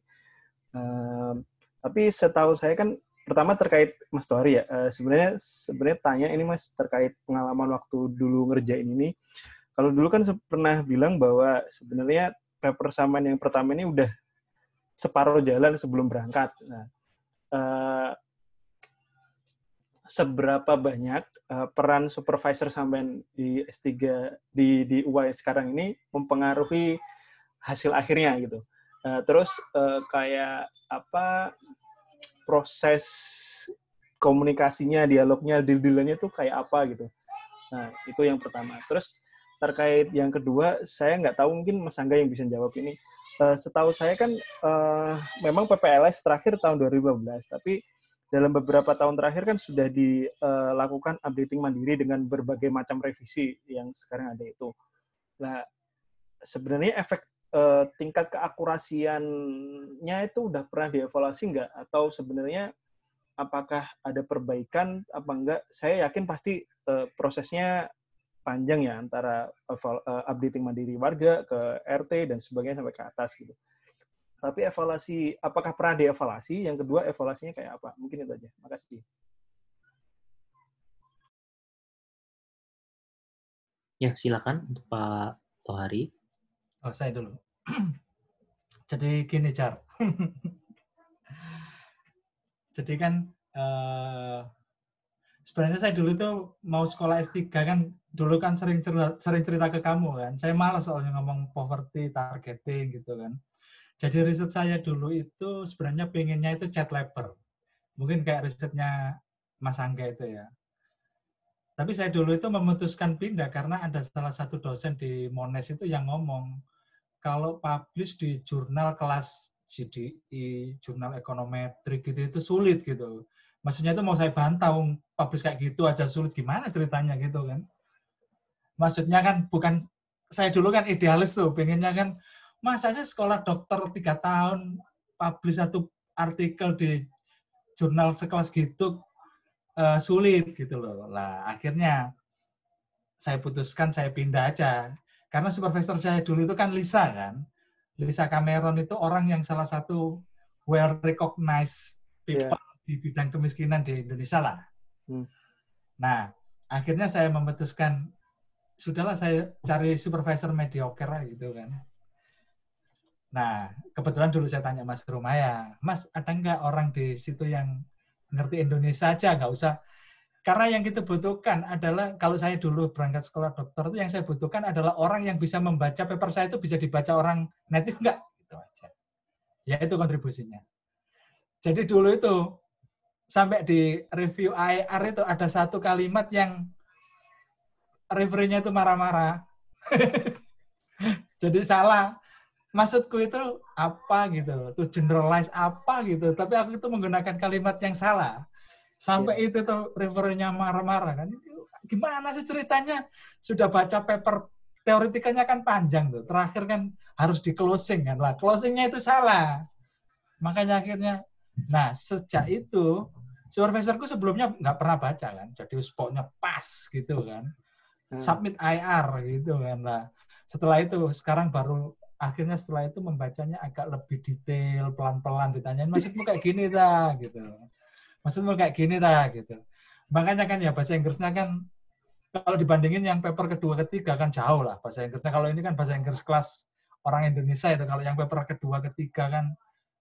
S8: Uh, tapi setahu saya kan pertama terkait Mas Tuari ya. Uh, sebenarnya sebenarnya tanya ini Mas terkait pengalaman waktu dulu ngerjain ini. Kalau dulu kan pernah bilang bahwa sebenarnya paper saman yang pertama ini udah separuh jalan sebelum berangkat. Nah, uh, seberapa banyak uh, peran supervisor sampai di S3 di di UI sekarang ini mempengaruhi hasil akhirnya gitu. Uh, terus uh, kayak apa proses komunikasinya, dialognya, deal-dealannya tuh kayak apa gitu. Nah, itu yang pertama. Terus terkait yang kedua, saya nggak tahu mungkin Mas Angga yang bisa jawab ini. Uh, setahu saya kan uh, memang PPLS terakhir tahun 2015, tapi dalam beberapa tahun terakhir kan sudah dilakukan uh, updating mandiri dengan berbagai macam revisi yang sekarang ada itu. Nah, sebenarnya efek uh, tingkat keakurasiannya itu udah pernah dievaluasi nggak? Atau sebenarnya apakah ada perbaikan apa enggak? Saya yakin pasti uh, prosesnya panjang ya antara uh, updating mandiri warga ke RT dan sebagainya sampai ke atas gitu. Tapi evaluasi, apakah pernah dievaluasi? Yang kedua, evaluasinya kayak apa? Mungkin itu aja. Makasih.
S1: Ya, silakan untuk Pak Tohari.
S2: Oh, saya dulu. Jadi gini, Jar. Jadi kan eh, sebenarnya saya dulu tuh mau sekolah S3 kan dulu kan sering cerita, sering cerita ke kamu kan. Saya malas soalnya ngomong poverty targeting gitu kan. Jadi riset saya dulu itu sebenarnya pengennya itu chat labor. Mungkin kayak risetnya Mas Angga itu ya. Tapi saya dulu itu memutuskan pindah karena ada salah satu dosen di Mones itu yang ngomong kalau publish di jurnal kelas GDI, jurnal ekonometrik gitu itu sulit gitu. Maksudnya itu mau saya bantah, publish kayak gitu aja sulit gimana ceritanya gitu kan. Maksudnya kan bukan saya dulu kan idealis tuh, pengennya kan masa sih sekolah dokter tiga tahun publish satu artikel di jurnal sekelas gitu uh, sulit gitu loh. Lah akhirnya saya putuskan saya pindah aja karena supervisor saya dulu itu kan Lisa kan. Lisa Cameron itu orang yang salah satu well recognized people yeah. di bidang kemiskinan di Indonesia lah. Hmm. Nah, akhirnya saya memutuskan sudahlah saya cari supervisor mediocre gitu kan. Nah, kebetulan dulu saya tanya Mas Rumaya, Mas ada nggak orang di situ yang ngerti Indonesia aja, nggak usah karena yang kita butuhkan adalah kalau saya dulu berangkat sekolah dokter itu yang saya butuhkan adalah orang yang bisa membaca paper saya itu bisa dibaca orang native enggak itu aja. Ya itu kontribusinya. Jadi dulu itu sampai di review IR itu ada satu kalimat yang referennya itu marah-marah. Jadi salah. Maksudku itu apa gitu, tuh generalize apa gitu. Tapi aku itu menggunakan kalimat yang salah Sampai yeah. itu tuh referennya marah-marah kan. Gimana sih ceritanya? Sudah baca paper teoretikanya kan panjang tuh. Terakhir kan harus di closing kan. Lah, closingnya itu salah. Makanya akhirnya, nah sejak itu supervisorku sebelumnya nggak pernah baca kan. Jadi spotnya pas gitu kan. Hmm. Submit IR gitu kan lah. Setelah itu sekarang baru akhirnya setelah itu membacanya agak lebih detail, pelan-pelan ditanyain maksudmu kayak gini dah gitu maksudmu kayak gini ta gitu. Makanya kan ya bahasa Inggrisnya kan kalau dibandingin yang paper kedua ketiga kan jauh lah bahasa Inggrisnya. Kalau ini kan bahasa Inggris kelas orang Indonesia itu kalau yang paper kedua ketiga kan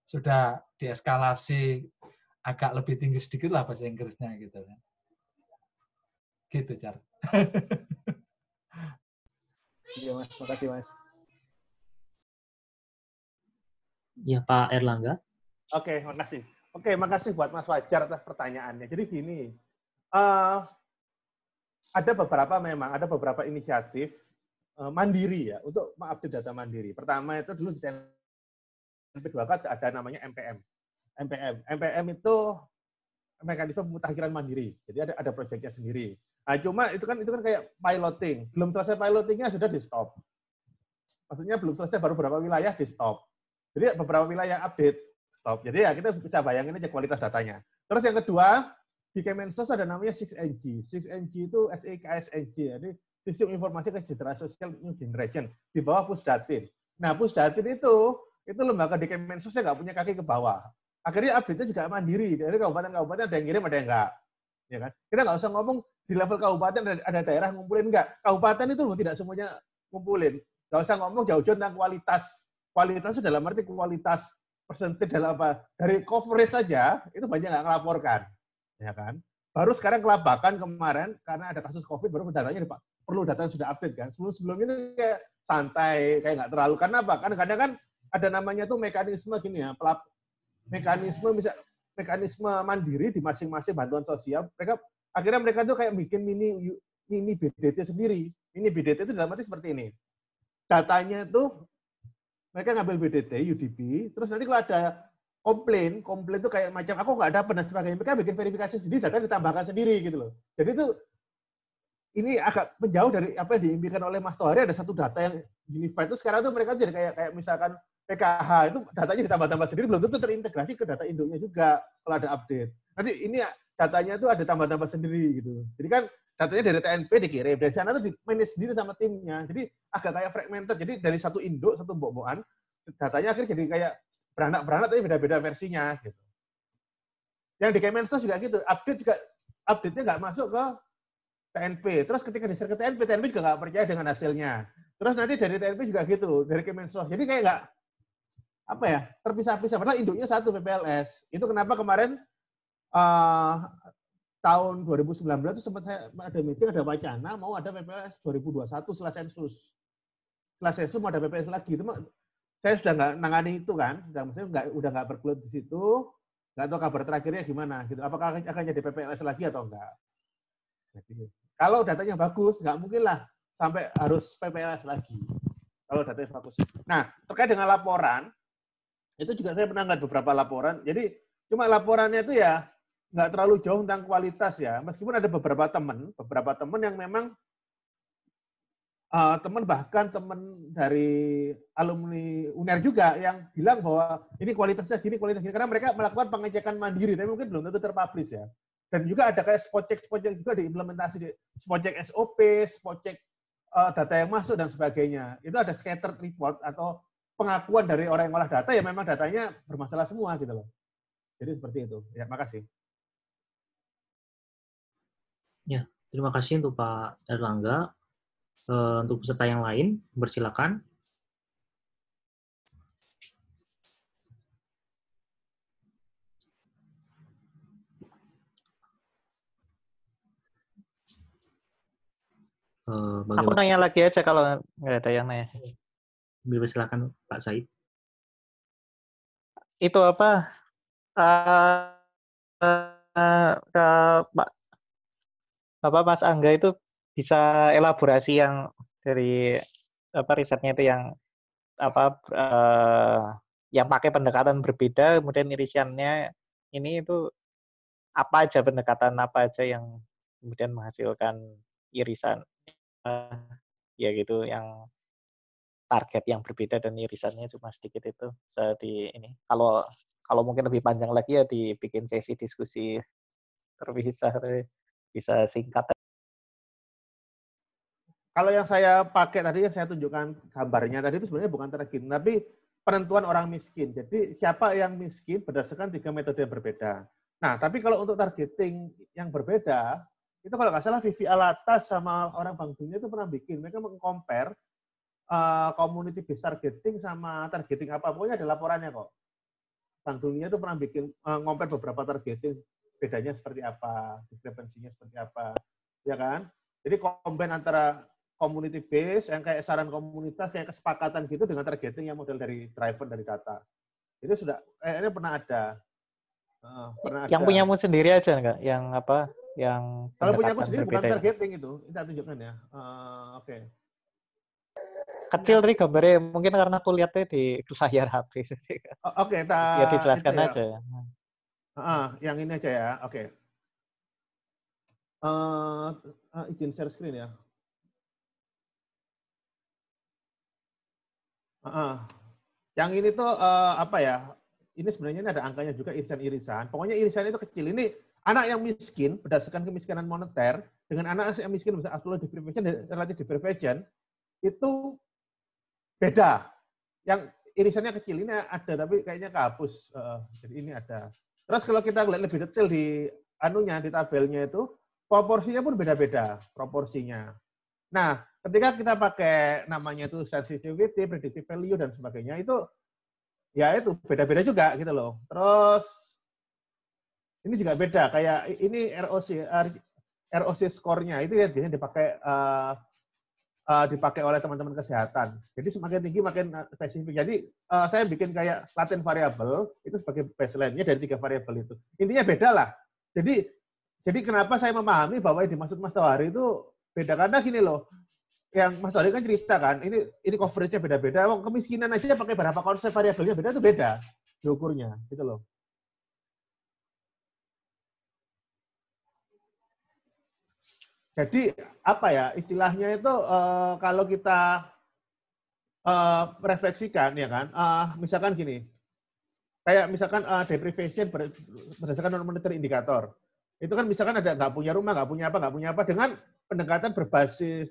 S2: sudah dieskalasi agak lebih tinggi sedikit lah bahasa Inggrisnya gitu kan. Gitu, Car.
S8: Iya, Mas. Makasih, Mas.
S1: Ya, Pak Erlangga.
S5: Oke, makasih. Oke, makasih buat Mas Wajar atas pertanyaannya. Jadi gini, uh, ada beberapa memang ada beberapa inisiatif uh, mandiri ya untuk mengupdate data mandiri. Pertama itu dulu di TNP2K ada namanya MPM. MPM. MPM itu mekanisme pemutakhiran mandiri. Jadi ada ada proyeknya sendiri. Nah, cuma itu kan itu kan kayak piloting. Belum selesai pilotingnya sudah di stop. Maksudnya belum selesai baru beberapa wilayah di stop. Jadi beberapa wilayah update stop. Jadi ya kita bisa bayangin aja kualitas datanya. Terus yang kedua, di Kemensos ada namanya 6NG. 6NG itu SIKSNG, jadi Sistem Informasi Kesejahteraan Sosial New Generation, di bawah Pusdatin. Nah, Pusdatin itu, itu lembaga di Kemensos nggak punya kaki ke bawah. Akhirnya update-nya juga mandiri. Dari kabupaten-kabupaten ada yang ngirim, ada yang enggak. Ya kan? Kita nggak usah ngomong di level kabupaten ada daerah ngumpulin enggak. Kabupaten itu loh tidak semuanya ngumpulin. Nggak usah ngomong jauh-jauh tentang kualitas. Kualitas itu dalam arti kualitas persentif dalam apa dari coverage saja itu banyak nggak ngelaporkan ya kan baru sekarang kelabakan kemarin karena ada kasus covid baru datanya perlu data yang sudah update kan sebelum sebelum ini kayak santai kayak nggak terlalu karena apa kan kadang kan ada namanya tuh mekanisme gini ya pelap mekanisme bisa mekanisme mandiri di masing-masing bantuan sosial mereka akhirnya mereka tuh kayak bikin mini mini BDT sendiri. Mini BDT itu dalam arti seperti ini. Datanya tuh mereka ngambil BDT, UDP, terus nanti kalau ada komplain, komplain itu kayak macam aku nggak dapat dan sebagainya, mereka bikin verifikasi sendiri, data ditambahkan sendiri gitu loh. Jadi itu ini agak menjauh dari apa yang diimpikan oleh Mas Tohari ada satu data yang unified. Itu sekarang tuh mereka jadi kayak kayak misalkan PKH itu datanya ditambah-tambah sendiri belum tentu terintegrasi ke data induknya juga kalau ada update. Nanti ini datanya itu ada tambah-tambah sendiri gitu. Jadi kan datanya dari TNP dikirim dari sana tuh di manage sendiri sama timnya jadi agak kayak fragmented jadi dari satu induk satu mbok-mbokan datanya akhirnya jadi kayak beranak-beranak tapi beda-beda versinya gitu. Yang di Kemensos juga gitu, update juga update-nya nggak masuk ke TNP. Terus ketika di ke TNP, TNP juga nggak percaya dengan hasilnya. Terus nanti dari TNP juga gitu, dari Kemensos. Jadi kayak nggak apa ya terpisah-pisah. Padahal induknya satu PPLS. Itu kenapa kemarin uh, tahun 2019 itu sempat saya ada meeting, ada wacana mau ada PPLS 2021 setelah sensus. Setelah sensus mau ada PPLS lagi. Itu saya sudah nggak nangani itu kan, sudah maksudnya nggak udah nggak bergelut di situ, nggak tahu kabar terakhirnya gimana gitu. Apakah akan jadi PPLS lagi atau enggak? Jadi, kalau datanya bagus, nggak mungkin lah sampai harus PPLS lagi. Kalau datanya bagus. Nah, terkait dengan laporan, itu juga saya pernah lihat beberapa laporan. Jadi cuma laporannya itu ya nggak terlalu jauh tentang kualitas ya. Meskipun ada beberapa teman, beberapa teman yang memang uh, teman bahkan teman dari alumni UNER juga yang bilang bahwa ini kualitasnya gini, kualitasnya gini. Karena mereka melakukan pengecekan mandiri, tapi mungkin belum tentu terpublish ya. Dan juga ada kayak spot check, spot check juga diimplementasi di spot check SOP, spot check uh, data yang masuk dan sebagainya. Itu ada scattered report atau pengakuan dari orang yang olah data ya memang datanya bermasalah semua gitu loh. Jadi seperti itu. Ya, makasih.
S1: Ya, terima kasih untuk Pak Erlangga. Uh, untuk peserta yang lain, bersilakan.
S7: Uh, Aku nanya lagi aja kalau nggak ada yang nanya.
S1: Silakan Pak Said.
S7: Itu apa? Uh, uh, uh, Pak Mas Angga itu bisa elaborasi yang dari apa risetnya itu yang apa uh, yang pakai pendekatan berbeda kemudian irisannya ini itu apa aja pendekatan apa aja yang kemudian menghasilkan irisan uh, ya gitu yang target yang berbeda dan irisannya cuma sedikit itu bisa di ini kalau kalau mungkin lebih panjang lagi ya dibikin sesi diskusi terpisah bisa singkat
S5: kalau yang saya pakai tadi yang saya tunjukkan gambarnya tadi itu sebenarnya bukan targeting, tapi penentuan orang miskin. Jadi siapa yang miskin berdasarkan tiga metode yang berbeda. Nah, tapi kalau untuk targeting yang berbeda, itu kalau nggak salah Vivi Alatas sama orang Bank Dunia itu pernah bikin. Mereka meng-compare uh, community based targeting sama targeting apa. Pokoknya ada laporannya kok. Bank Dunia itu pernah bikin uh, compare beberapa targeting bedanya seperti apa, diskrepensinya seperti apa, ya kan? Jadi combine antara community base yang kayak saran komunitas kayak kesepakatan gitu dengan targeting yang model dari driver dari data. Itu sudah eh, ini pernah ada.
S7: Uh, pernah yang punya punyamu sendiri aja enggak? Yang apa? Yang
S5: Kalau punya aku sendiri bukan ya? targeting itu. Kita tunjukkan ya. Uh, oke. Okay.
S7: Kecil tadi gambarnya mungkin karena aku lihatnya di layar HP.
S5: Oh, oke, okay, kita
S7: ya dijelaskan ya. aja.
S5: Uh, yang ini aja ya. Oke. Okay. Uh, uh, izin share screen ya. Uh, yang ini tuh uh, apa ya? Ini sebenarnya ini ada angkanya juga irisan-irisan. Pokoknya irisan itu kecil. Ini anak yang miskin berdasarkan kemiskinan moneter dengan anak yang miskin bisa absolute deprivation relative deprivation itu beda. Yang irisannya kecil ini ada tapi kayaknya kehapus. Uh, jadi ini ada. Terus kalau kita lihat lebih detail di anunya di tabelnya itu proporsinya pun beda-beda proporsinya. Nah, ketika kita pakai namanya itu sensitivity, predictive value dan sebagainya itu ya itu beda-beda juga gitu loh. Terus ini juga beda kayak ini ROC ROC skornya itu ya biasanya dipakai uh, uh, dipakai oleh teman-teman kesehatan. Jadi semakin tinggi makin eh, spesifik. Jadi uh, saya bikin kayak latent variable itu sebagai baseline-nya dari tiga variabel itu. Intinya beda lah. Jadi jadi kenapa saya memahami bahwa yang dimaksud Mas Tawari itu beda karena gini loh yang Mas Tori kan cerita kan, ini ini coverage-nya beda-beda. Wong kemiskinan aja pakai berapa konsep variabelnya beda itu beda diukurnya, gitu loh. Jadi apa ya istilahnya itu uh, kalau kita uh, refleksikan ya kan, uh, misalkan gini, kayak misalkan uh, deprivation berdasarkan non monetary indikator, itu kan misalkan ada nggak punya rumah, nggak punya apa, nggak punya apa dengan pendekatan berbasis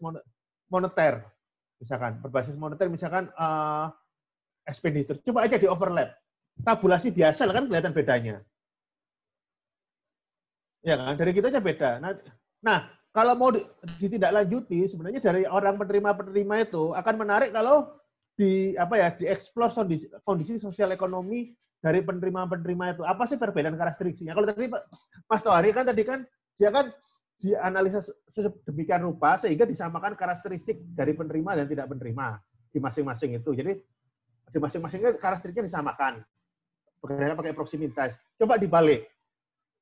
S5: moneter, misalkan berbasis moneter, misalkan uh, expenditure. Coba aja di overlap. tabulasi biasa kan kelihatan bedanya. Ya kan, dari kita aja beda. Nah, nah kalau mau di- ditindaklanjuti sebenarnya dari orang penerima-penerima itu akan menarik kalau di apa ya dieksplor kondisi, kondisi sosial ekonomi dari penerima-penerima itu. Apa sih perbedaan karakteristiknya? Kalau tadi Mas Tohari kan tadi kan dia kan dianalisa se- sedemikian rupa sehingga disamakan karakteristik dari penerima dan tidak penerima di masing-masing itu. Jadi di masing-masingnya karakteristiknya disamakan. Bekerja pakai proximitas. Coba dibalik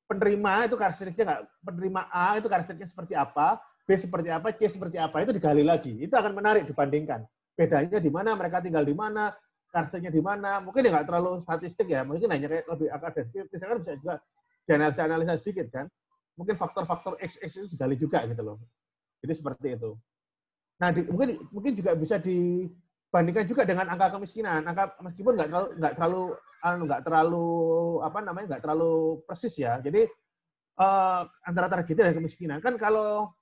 S5: penerima itu karakteristiknya nggak? Penerima A itu karakteristiknya seperti apa? B seperti apa? C seperti apa? Itu digali lagi. Itu akan menarik dibandingkan. Bedanya di mana mereka tinggal di mana karakternya di mana. Mungkin ya nggak terlalu statistik ya mungkin hanya kayak lebih akademik kita kan bisa juga dianalisa analisa sedikit kan. Mungkin faktor-faktor X X itu digali juga gitu loh. Jadi seperti itu. Nah di- mungkin mungkin juga bisa dibandingkan juga dengan angka kemiskinan. Angka meskipun nggak terlalu nggak terlalu anu, nggak terlalu apa namanya nggak terlalu persis ya. Jadi eh, antara targetnya dan kemiskinan. Kan kalau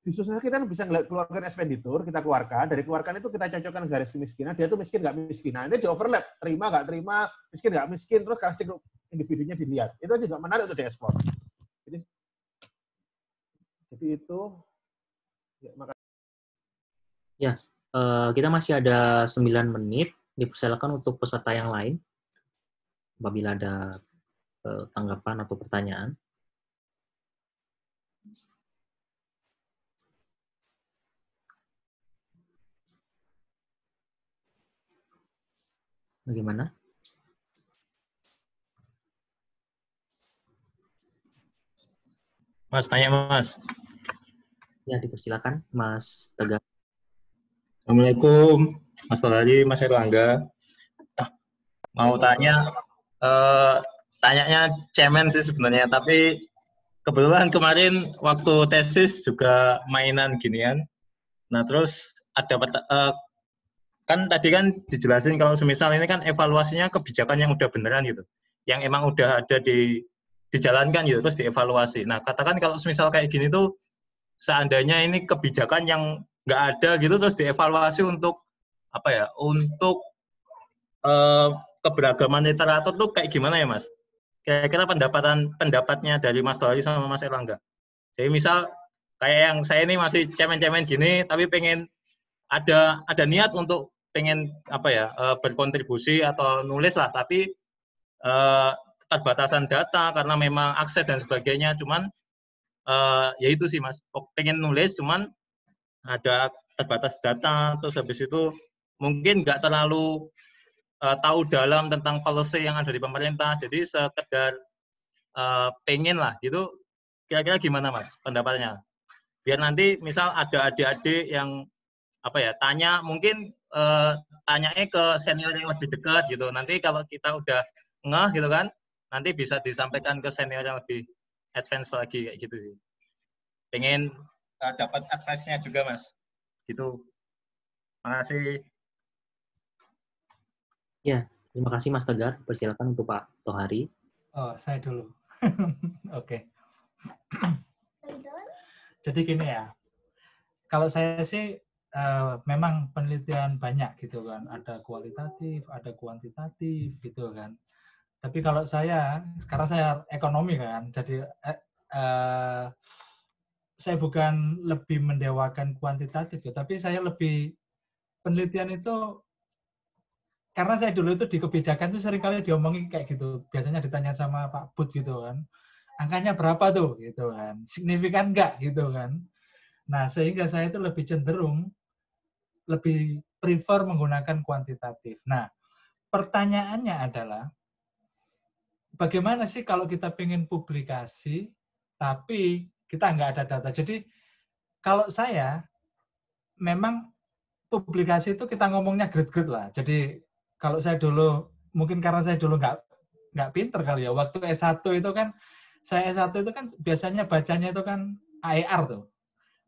S5: di sosial kita kan bisa ngeliat keluarkan expenditure, kita keluarkan, dari keluarkan itu kita cocokkan garis kemiskinan, dia tuh miskin nggak miskin. Nah, ini di overlap, terima nggak terima, miskin nggak miskin, terus karakteristik individunya dilihat. Itu juga menarik untuk diekspor. Jadi, jadi itu, ya, maka-
S1: Eh, kita masih ada 9 menit. Dipersilakan untuk peserta yang lain. Apabila ada eh, tanggapan atau pertanyaan. Bagaimana?
S9: Mas, tanya Mas.
S1: Ya, dipersilakan, Mas Tegar.
S9: Assalamualaikum, Mas Tolari, Mas Erlangga. Ah, Mau tanya, eh, tanyanya cemen sih sebenarnya, tapi kebetulan kemarin waktu tesis juga mainan ginian. Nah, terus ada eh, kan tadi kan dijelasin kalau semisal ini kan evaluasinya kebijakan yang udah beneran gitu, yang emang udah ada di dijalankan gitu, terus dievaluasi. Nah, katakan kalau semisal kayak gini tuh, seandainya ini kebijakan yang nggak ada gitu, terus dievaluasi untuk apa ya, untuk eh, keberagaman literatur tuh kayak gimana ya, Mas? Kira-kira pendapatan pendapatnya dari Mas Tohari sama Mas Erlangga. Jadi misal kayak yang saya ini masih cemen-cemen gini, tapi pengen ada ada niat untuk pengen apa ya eh, berkontribusi atau nulis lah, tapi eh, keterbatasan data karena memang akses dan sebagainya, cuman eh, ya itu sih mas, pengen nulis cuman ada terbatas data, terus habis itu mungkin nggak terlalu eh, tahu dalam tentang policy yang ada di pemerintah, jadi sekedar eh, pengen lah gitu, kira-kira gimana mas pendapatnya? Biar nanti misal ada adik-adik yang apa ya tanya mungkin eh, tanyanya ke senior yang lebih dekat gitu, nanti kalau kita udah ngeh gitu kan, nanti bisa disampaikan ke senior yang lebih advance lagi kayak gitu sih. Pengen eh, dapat advice-nya juga mas, gitu. Makasih.
S1: Terima kasih, Mas Tegar. Persilakan untuk Pak Tohari.
S2: Oh, saya dulu. Oke. Jadi gini ya, kalau saya sih eh, memang penelitian banyak gitu kan, ada kualitatif, ada kuantitatif gitu kan. Tapi kalau saya, sekarang saya ekonomi kan, jadi eh, saya bukan lebih mendewakan kuantitatif ya, tapi saya lebih penelitian itu karena saya dulu itu di kebijakan itu sering kali diomongin kayak gitu. Biasanya ditanya sama Pak Bud gitu kan. Angkanya berapa tuh gitu kan. Signifikan enggak gitu kan. Nah, sehingga saya itu lebih cenderung lebih prefer menggunakan kuantitatif. Nah, pertanyaannya adalah bagaimana sih kalau kita pengen publikasi tapi kita nggak ada data. Jadi kalau saya memang publikasi itu kita ngomongnya grade-grade lah. Jadi kalau saya dulu mungkin karena saya dulu nggak nggak pinter kali ya. Waktu S1 itu kan saya S1 itu kan biasanya bacanya itu kan AER tuh.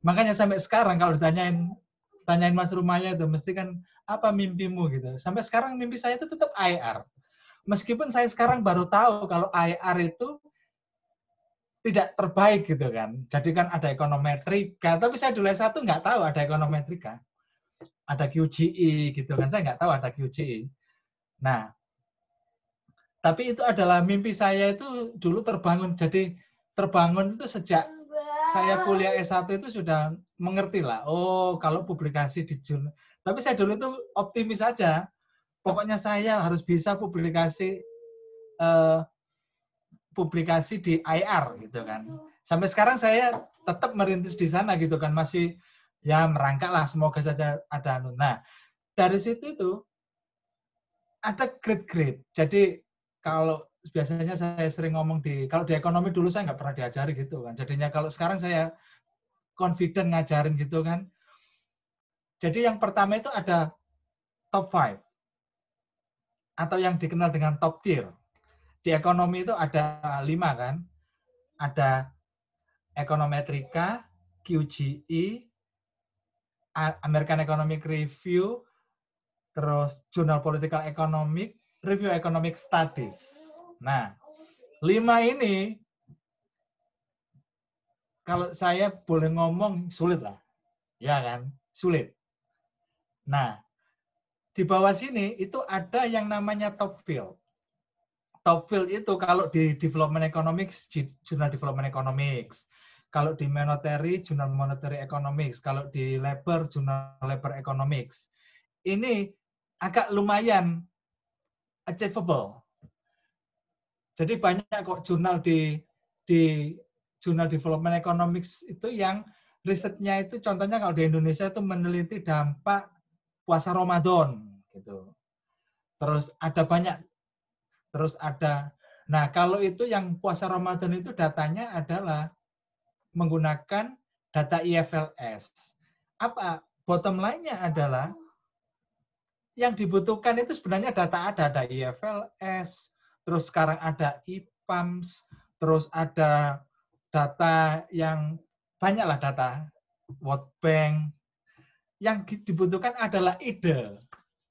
S2: Makanya sampai sekarang kalau ditanyain tanyain Mas Rumahnya itu mesti kan apa mimpimu gitu. Sampai sekarang mimpi saya itu tetap AER. Meskipun saya sekarang baru tahu kalau AER itu tidak terbaik gitu kan. Jadi kan ada ekonometrika, tapi saya dulu S1 nggak tahu ada ekonometrika. Ada QGI gitu kan, saya nggak tahu ada QGI. Nah, Tapi itu adalah mimpi saya itu dulu terbangun. Jadi terbangun itu sejak saya kuliah S1 itu sudah mengerti lah. Oh, kalau publikasi di jurnal. Tapi saya dulu itu optimis saja. Pokoknya saya harus bisa publikasi eh, publikasi di IR gitu kan. Sampai sekarang saya tetap merintis di sana gitu kan. Masih ya merangkak lah semoga saja ada anu. Nah, dari situ itu ada grade-grade. Jadi kalau biasanya saya sering ngomong di kalau di ekonomi dulu saya nggak pernah diajari gitu kan. Jadinya kalau sekarang saya confident ngajarin gitu kan. Jadi yang pertama itu ada top five atau yang dikenal dengan top tier. Di ekonomi itu ada lima kan. Ada ekonometrika, QGE, American Economic Review, terus Jurnal Political Economic, Review Economic Studies. Nah, lima ini kalau saya boleh ngomong sulit lah, ya kan, sulit. Nah, di bawah sini itu ada yang namanya top field. Top field itu kalau di development economics, jurnal development economics. Kalau di monetary, jurnal monetary economics. Kalau di labor, jurnal labor economics. Ini agak lumayan achievable. Jadi banyak kok jurnal di di jurnal development economics itu yang risetnya itu contohnya kalau di Indonesia itu meneliti dampak puasa Ramadan gitu. Terus ada banyak terus ada nah kalau itu yang puasa Ramadan itu datanya adalah menggunakan data IFLS. Apa bottom line-nya adalah yang dibutuhkan itu sebenarnya data ada, ada IFLS, terus sekarang ada IPAMS, terus ada data yang banyaklah data World Bank. Yang dibutuhkan adalah ide.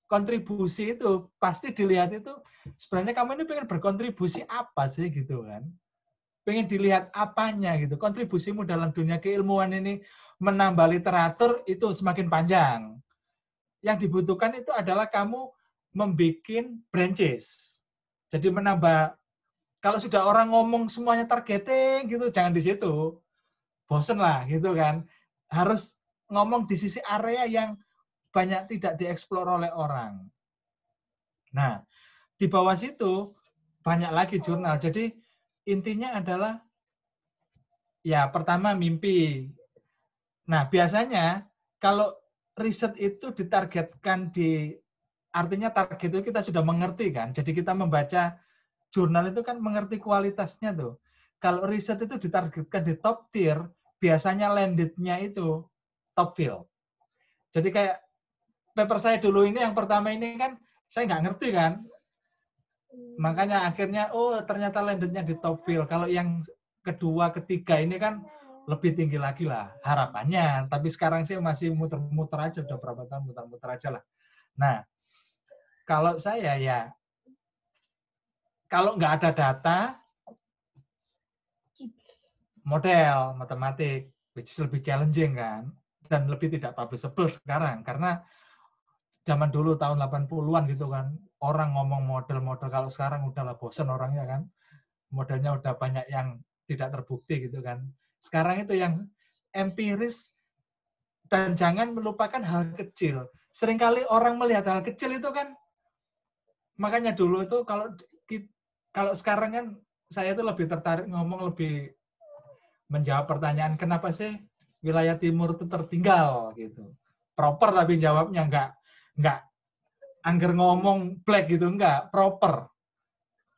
S2: Kontribusi itu pasti dilihat itu sebenarnya kamu ini pengen berkontribusi apa sih gitu kan? Pengen dilihat apanya gitu. Kontribusimu dalam dunia keilmuan ini menambah literatur itu semakin panjang yang dibutuhkan itu adalah kamu membuat branches. Jadi menambah kalau sudah orang ngomong semuanya targeting gitu, jangan di situ. Bosen lah gitu kan. Harus ngomong di sisi area yang banyak tidak dieksplor oleh orang. Nah, di bawah situ banyak lagi jurnal. Jadi intinya adalah ya pertama mimpi. Nah, biasanya kalau riset itu ditargetkan di artinya target itu kita sudah mengerti kan. Jadi kita membaca jurnal itu kan mengerti kualitasnya tuh. Kalau riset itu ditargetkan di top tier, biasanya landed-nya itu top field. Jadi kayak paper saya dulu ini yang pertama ini kan saya nggak ngerti kan. Makanya akhirnya oh ternyata landed-nya di top field. Kalau yang kedua, ketiga ini kan lebih tinggi lagi lah harapannya. Tapi sekarang sih masih muter-muter aja, udah berapa tahun muter-muter aja lah. Nah, kalau saya ya, kalau nggak ada data, model matematik, which is lebih challenging kan, dan lebih tidak publishable sekarang. Karena zaman dulu tahun 80-an gitu kan, orang ngomong model-model, kalau sekarang udahlah bosen orangnya kan, modelnya udah banyak yang tidak terbukti gitu kan sekarang itu yang empiris dan jangan melupakan hal kecil. Seringkali orang melihat hal kecil itu kan makanya dulu itu kalau kalau sekarang kan saya itu lebih tertarik ngomong lebih menjawab pertanyaan kenapa sih wilayah timur itu tertinggal gitu. Proper tapi jawabnya enggak enggak angger ngomong black gitu enggak, proper.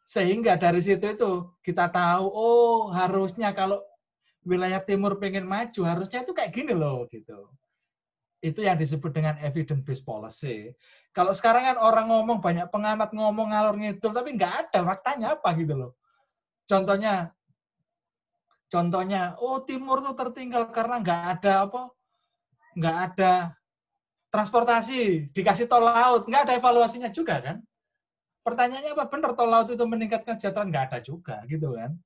S2: Sehingga dari situ itu kita tahu oh harusnya kalau wilayah timur pengen maju harusnya itu kayak gini loh gitu. Itu yang disebut dengan evidence based policy. Kalau sekarang kan orang ngomong banyak pengamat ngomong ngalor ngidul tapi nggak ada faktanya apa gitu loh. Contohnya contohnya oh timur tuh tertinggal karena nggak ada apa? nggak ada transportasi, dikasih tol laut, nggak ada evaluasinya juga kan? Pertanyaannya apa benar tol laut itu meningkatkan kesejahteraan? Nggak ada juga gitu kan?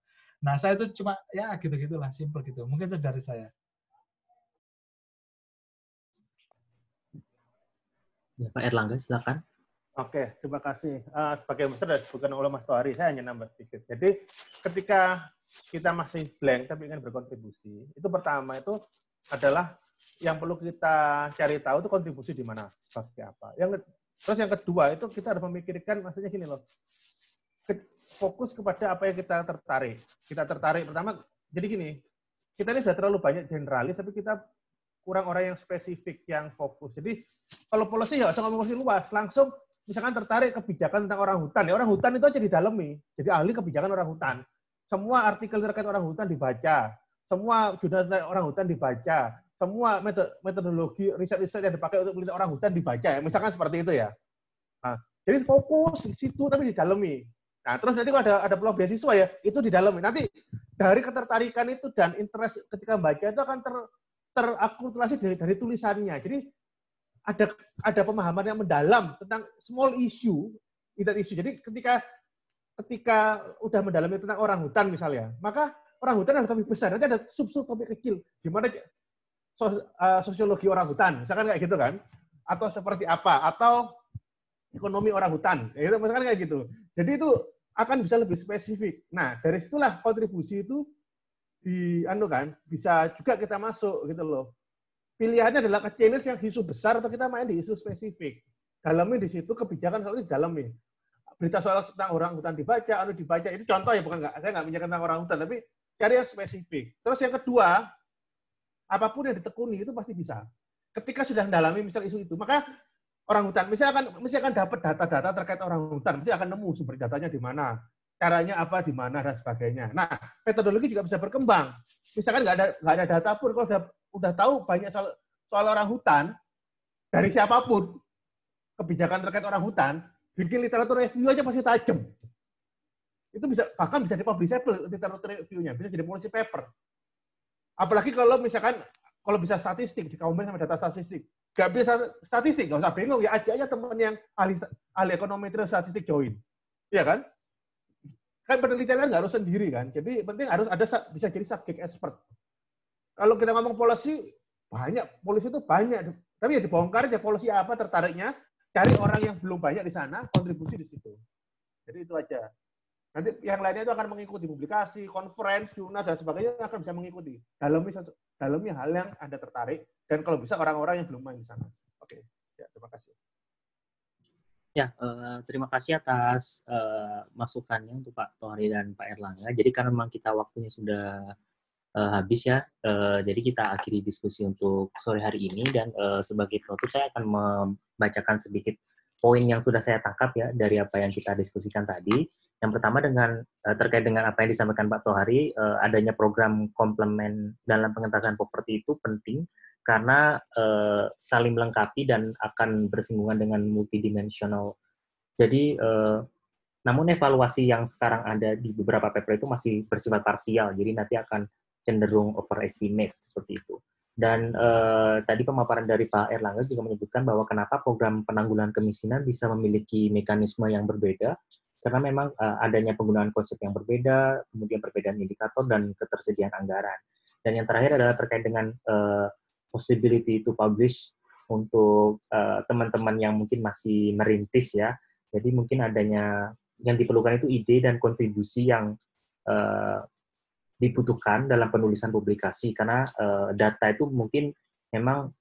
S2: Nah, saya itu cuma ya gitu-gitulah, simple gitu. Mungkin itu dari saya.
S4: Ya, Pak Erlangga, silakan.
S5: Oke, terima kasih. Uh, sebagai Mister dan bukan oleh Mas Tohari, saya hanya nambah sedikit. Jadi ketika kita masih blank tapi ingin berkontribusi, itu pertama itu adalah yang perlu kita cari tahu itu kontribusi di mana, seperti apa. Yang terus yang kedua itu kita harus memikirkan, maksudnya gini loh, fokus kepada apa yang kita tertarik. Kita tertarik pertama, jadi gini, kita ini sudah terlalu banyak generalis, tapi kita kurang orang yang spesifik, yang fokus. Jadi kalau polisi ya usah ngomong polisi luas, langsung misalkan tertarik kebijakan tentang orang hutan, ya orang hutan itu aja didalami, jadi ahli kebijakan orang hutan. Semua artikel terkait orang hutan dibaca, semua jurnal tentang orang hutan dibaca, semua metodologi riset-riset yang dipakai untuk meneliti orang hutan dibaca, ya. misalkan seperti itu ya. Nah, jadi fokus di situ tapi didalami. Nah, terus nanti kalau ada ada peluang beasiswa ya, itu didalami. Nanti dari ketertarikan itu dan interest ketika membaca itu akan ter terakumulasi dari, dari tulisannya. Jadi ada ada pemahaman yang mendalam tentang small issue, tidak isu. Jadi ketika ketika udah mendalami tentang orang hutan misalnya, maka orang hutan ada topik besar, nanti ada sub-sub topik kecil, gimana uh, sosiologi orang hutan, misalkan kayak gitu kan, atau seperti apa, atau ekonomi orang hutan, ya itu misalkan kayak gitu. Jadi itu akan bisa lebih spesifik. Nah dari situlah kontribusi itu di anu kan bisa juga kita masuk gitu loh pilihannya adalah ke challenge yang isu besar atau kita main di isu spesifik. Dalami di situ kebijakan selalu didalami. Berita soal tentang orang hutan dibaca, anu dibaca itu contoh ya bukan nggak saya nggak bicara tentang orang hutan tapi cari yang spesifik. Terus yang kedua, apa pun yang ditekuni itu pasti bisa. Ketika sudah mendalami misal isu itu, maka orang hutan misalnya akan akan dapat data-data terkait orang hutan, mesti akan nemu sumber datanya di mana, caranya apa di mana dan sebagainya. Nah, metodologi juga bisa berkembang. Misalkan nggak ada nggak ada data pun kalau sudah udah tahu banyak soal, soal orang hutan dari siapa pun kebijakan terkait orang hutan, bikin literatur review aja pasti tajam. Itu bisa bahkan bisa dipublishable literatur review-nya, bisa jadi policy paper. Apalagi kalau misalkan kalau bisa statistik dikombin sama data statistik. Gak bisa statistik, gak usah bingung ya aja aja teman yang ahli ahli ekonomi terus statistik join. Iya kan? Kan penelitian kan nggak harus sendiri kan. Jadi penting harus ada bisa jadi subject expert. Kalau kita ngomong polisi, banyak. Polisi itu banyak. Tapi ya dibongkar aja polisi apa tertariknya, cari orang yang belum banyak di sana, kontribusi di situ. Jadi itu aja. Nanti yang lainnya itu akan mengikuti publikasi, conference, jurnal, dan sebagainya akan bisa mengikuti. Dalami, dalami hal yang Anda tertarik, dan kalau bisa orang-orang yang belum main di sana. Oke, ya, terima kasih.
S1: Ya, uh, terima kasih atas uh, masukannya untuk Pak Tohari dan Pak Erlangga. Jadi karena memang kita waktunya sudah uh, habis ya. Jadi kita akhiri diskusi untuk sore hari ini dan sebagai penutup saya akan membacakan sedikit poin yang sudah saya tangkap ya dari apa yang kita diskusikan tadi. Yang pertama dengan uh, terkait dengan apa yang disampaikan Pak Tohari, uh, adanya program komplement dalam pengentasan poverty itu penting karena uh, saling melengkapi dan akan bersinggungan dengan multidimensional. Jadi namun evaluasi yang sekarang ada di beberapa paper itu masih bersifat parsial, jadi nanti akan cenderung overestimate seperti itu. Dan uh, tadi pemaparan dari Pak Erlangga juga menyebutkan bahwa kenapa program penanggulangan kemiskinan bisa memiliki mekanisme yang berbeda, karena memang uh, adanya penggunaan konsep yang berbeda, kemudian perbedaan indikator dan ketersediaan anggaran. Dan yang terakhir adalah terkait dengan uh, possibility to publish untuk teman-teman uh, yang mungkin masih merintis ya. Jadi mungkin adanya yang diperlukan itu ide dan kontribusi yang uh, dibutuhkan dalam penulisan publikasi karena uh, data itu mungkin memang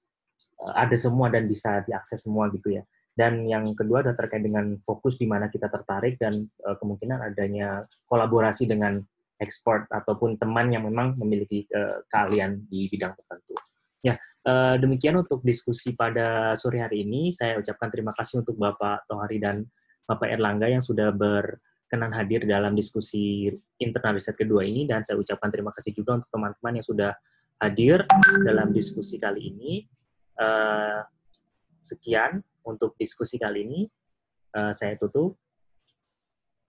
S1: ada semua dan bisa diakses semua gitu ya. Dan yang kedua adalah terkait dengan fokus di mana kita tertarik dan uh, kemungkinan adanya kolaborasi dengan ekspor ataupun teman yang memang memiliki uh, keahlian di bidang tertentu. Ya, uh, demikian untuk diskusi pada sore hari ini. Saya ucapkan terima kasih untuk Bapak Tohari dan Bapak Erlangga yang sudah ber berkenan hadir dalam diskusi internal riset kedua ini dan saya ucapkan terima kasih juga untuk teman-teman yang sudah hadir dalam diskusi kali ini. Uh, sekian untuk diskusi kali ini. Uh, saya tutup.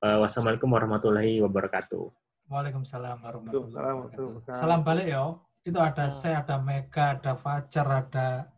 S1: Uh, wassalamualaikum warahmatullahi wabarakatuh.
S2: Waalaikumsalam warahmatullahi wabarakatuh. Salam balik ya. Itu ada saya, ada Mega, ada Fajar, ada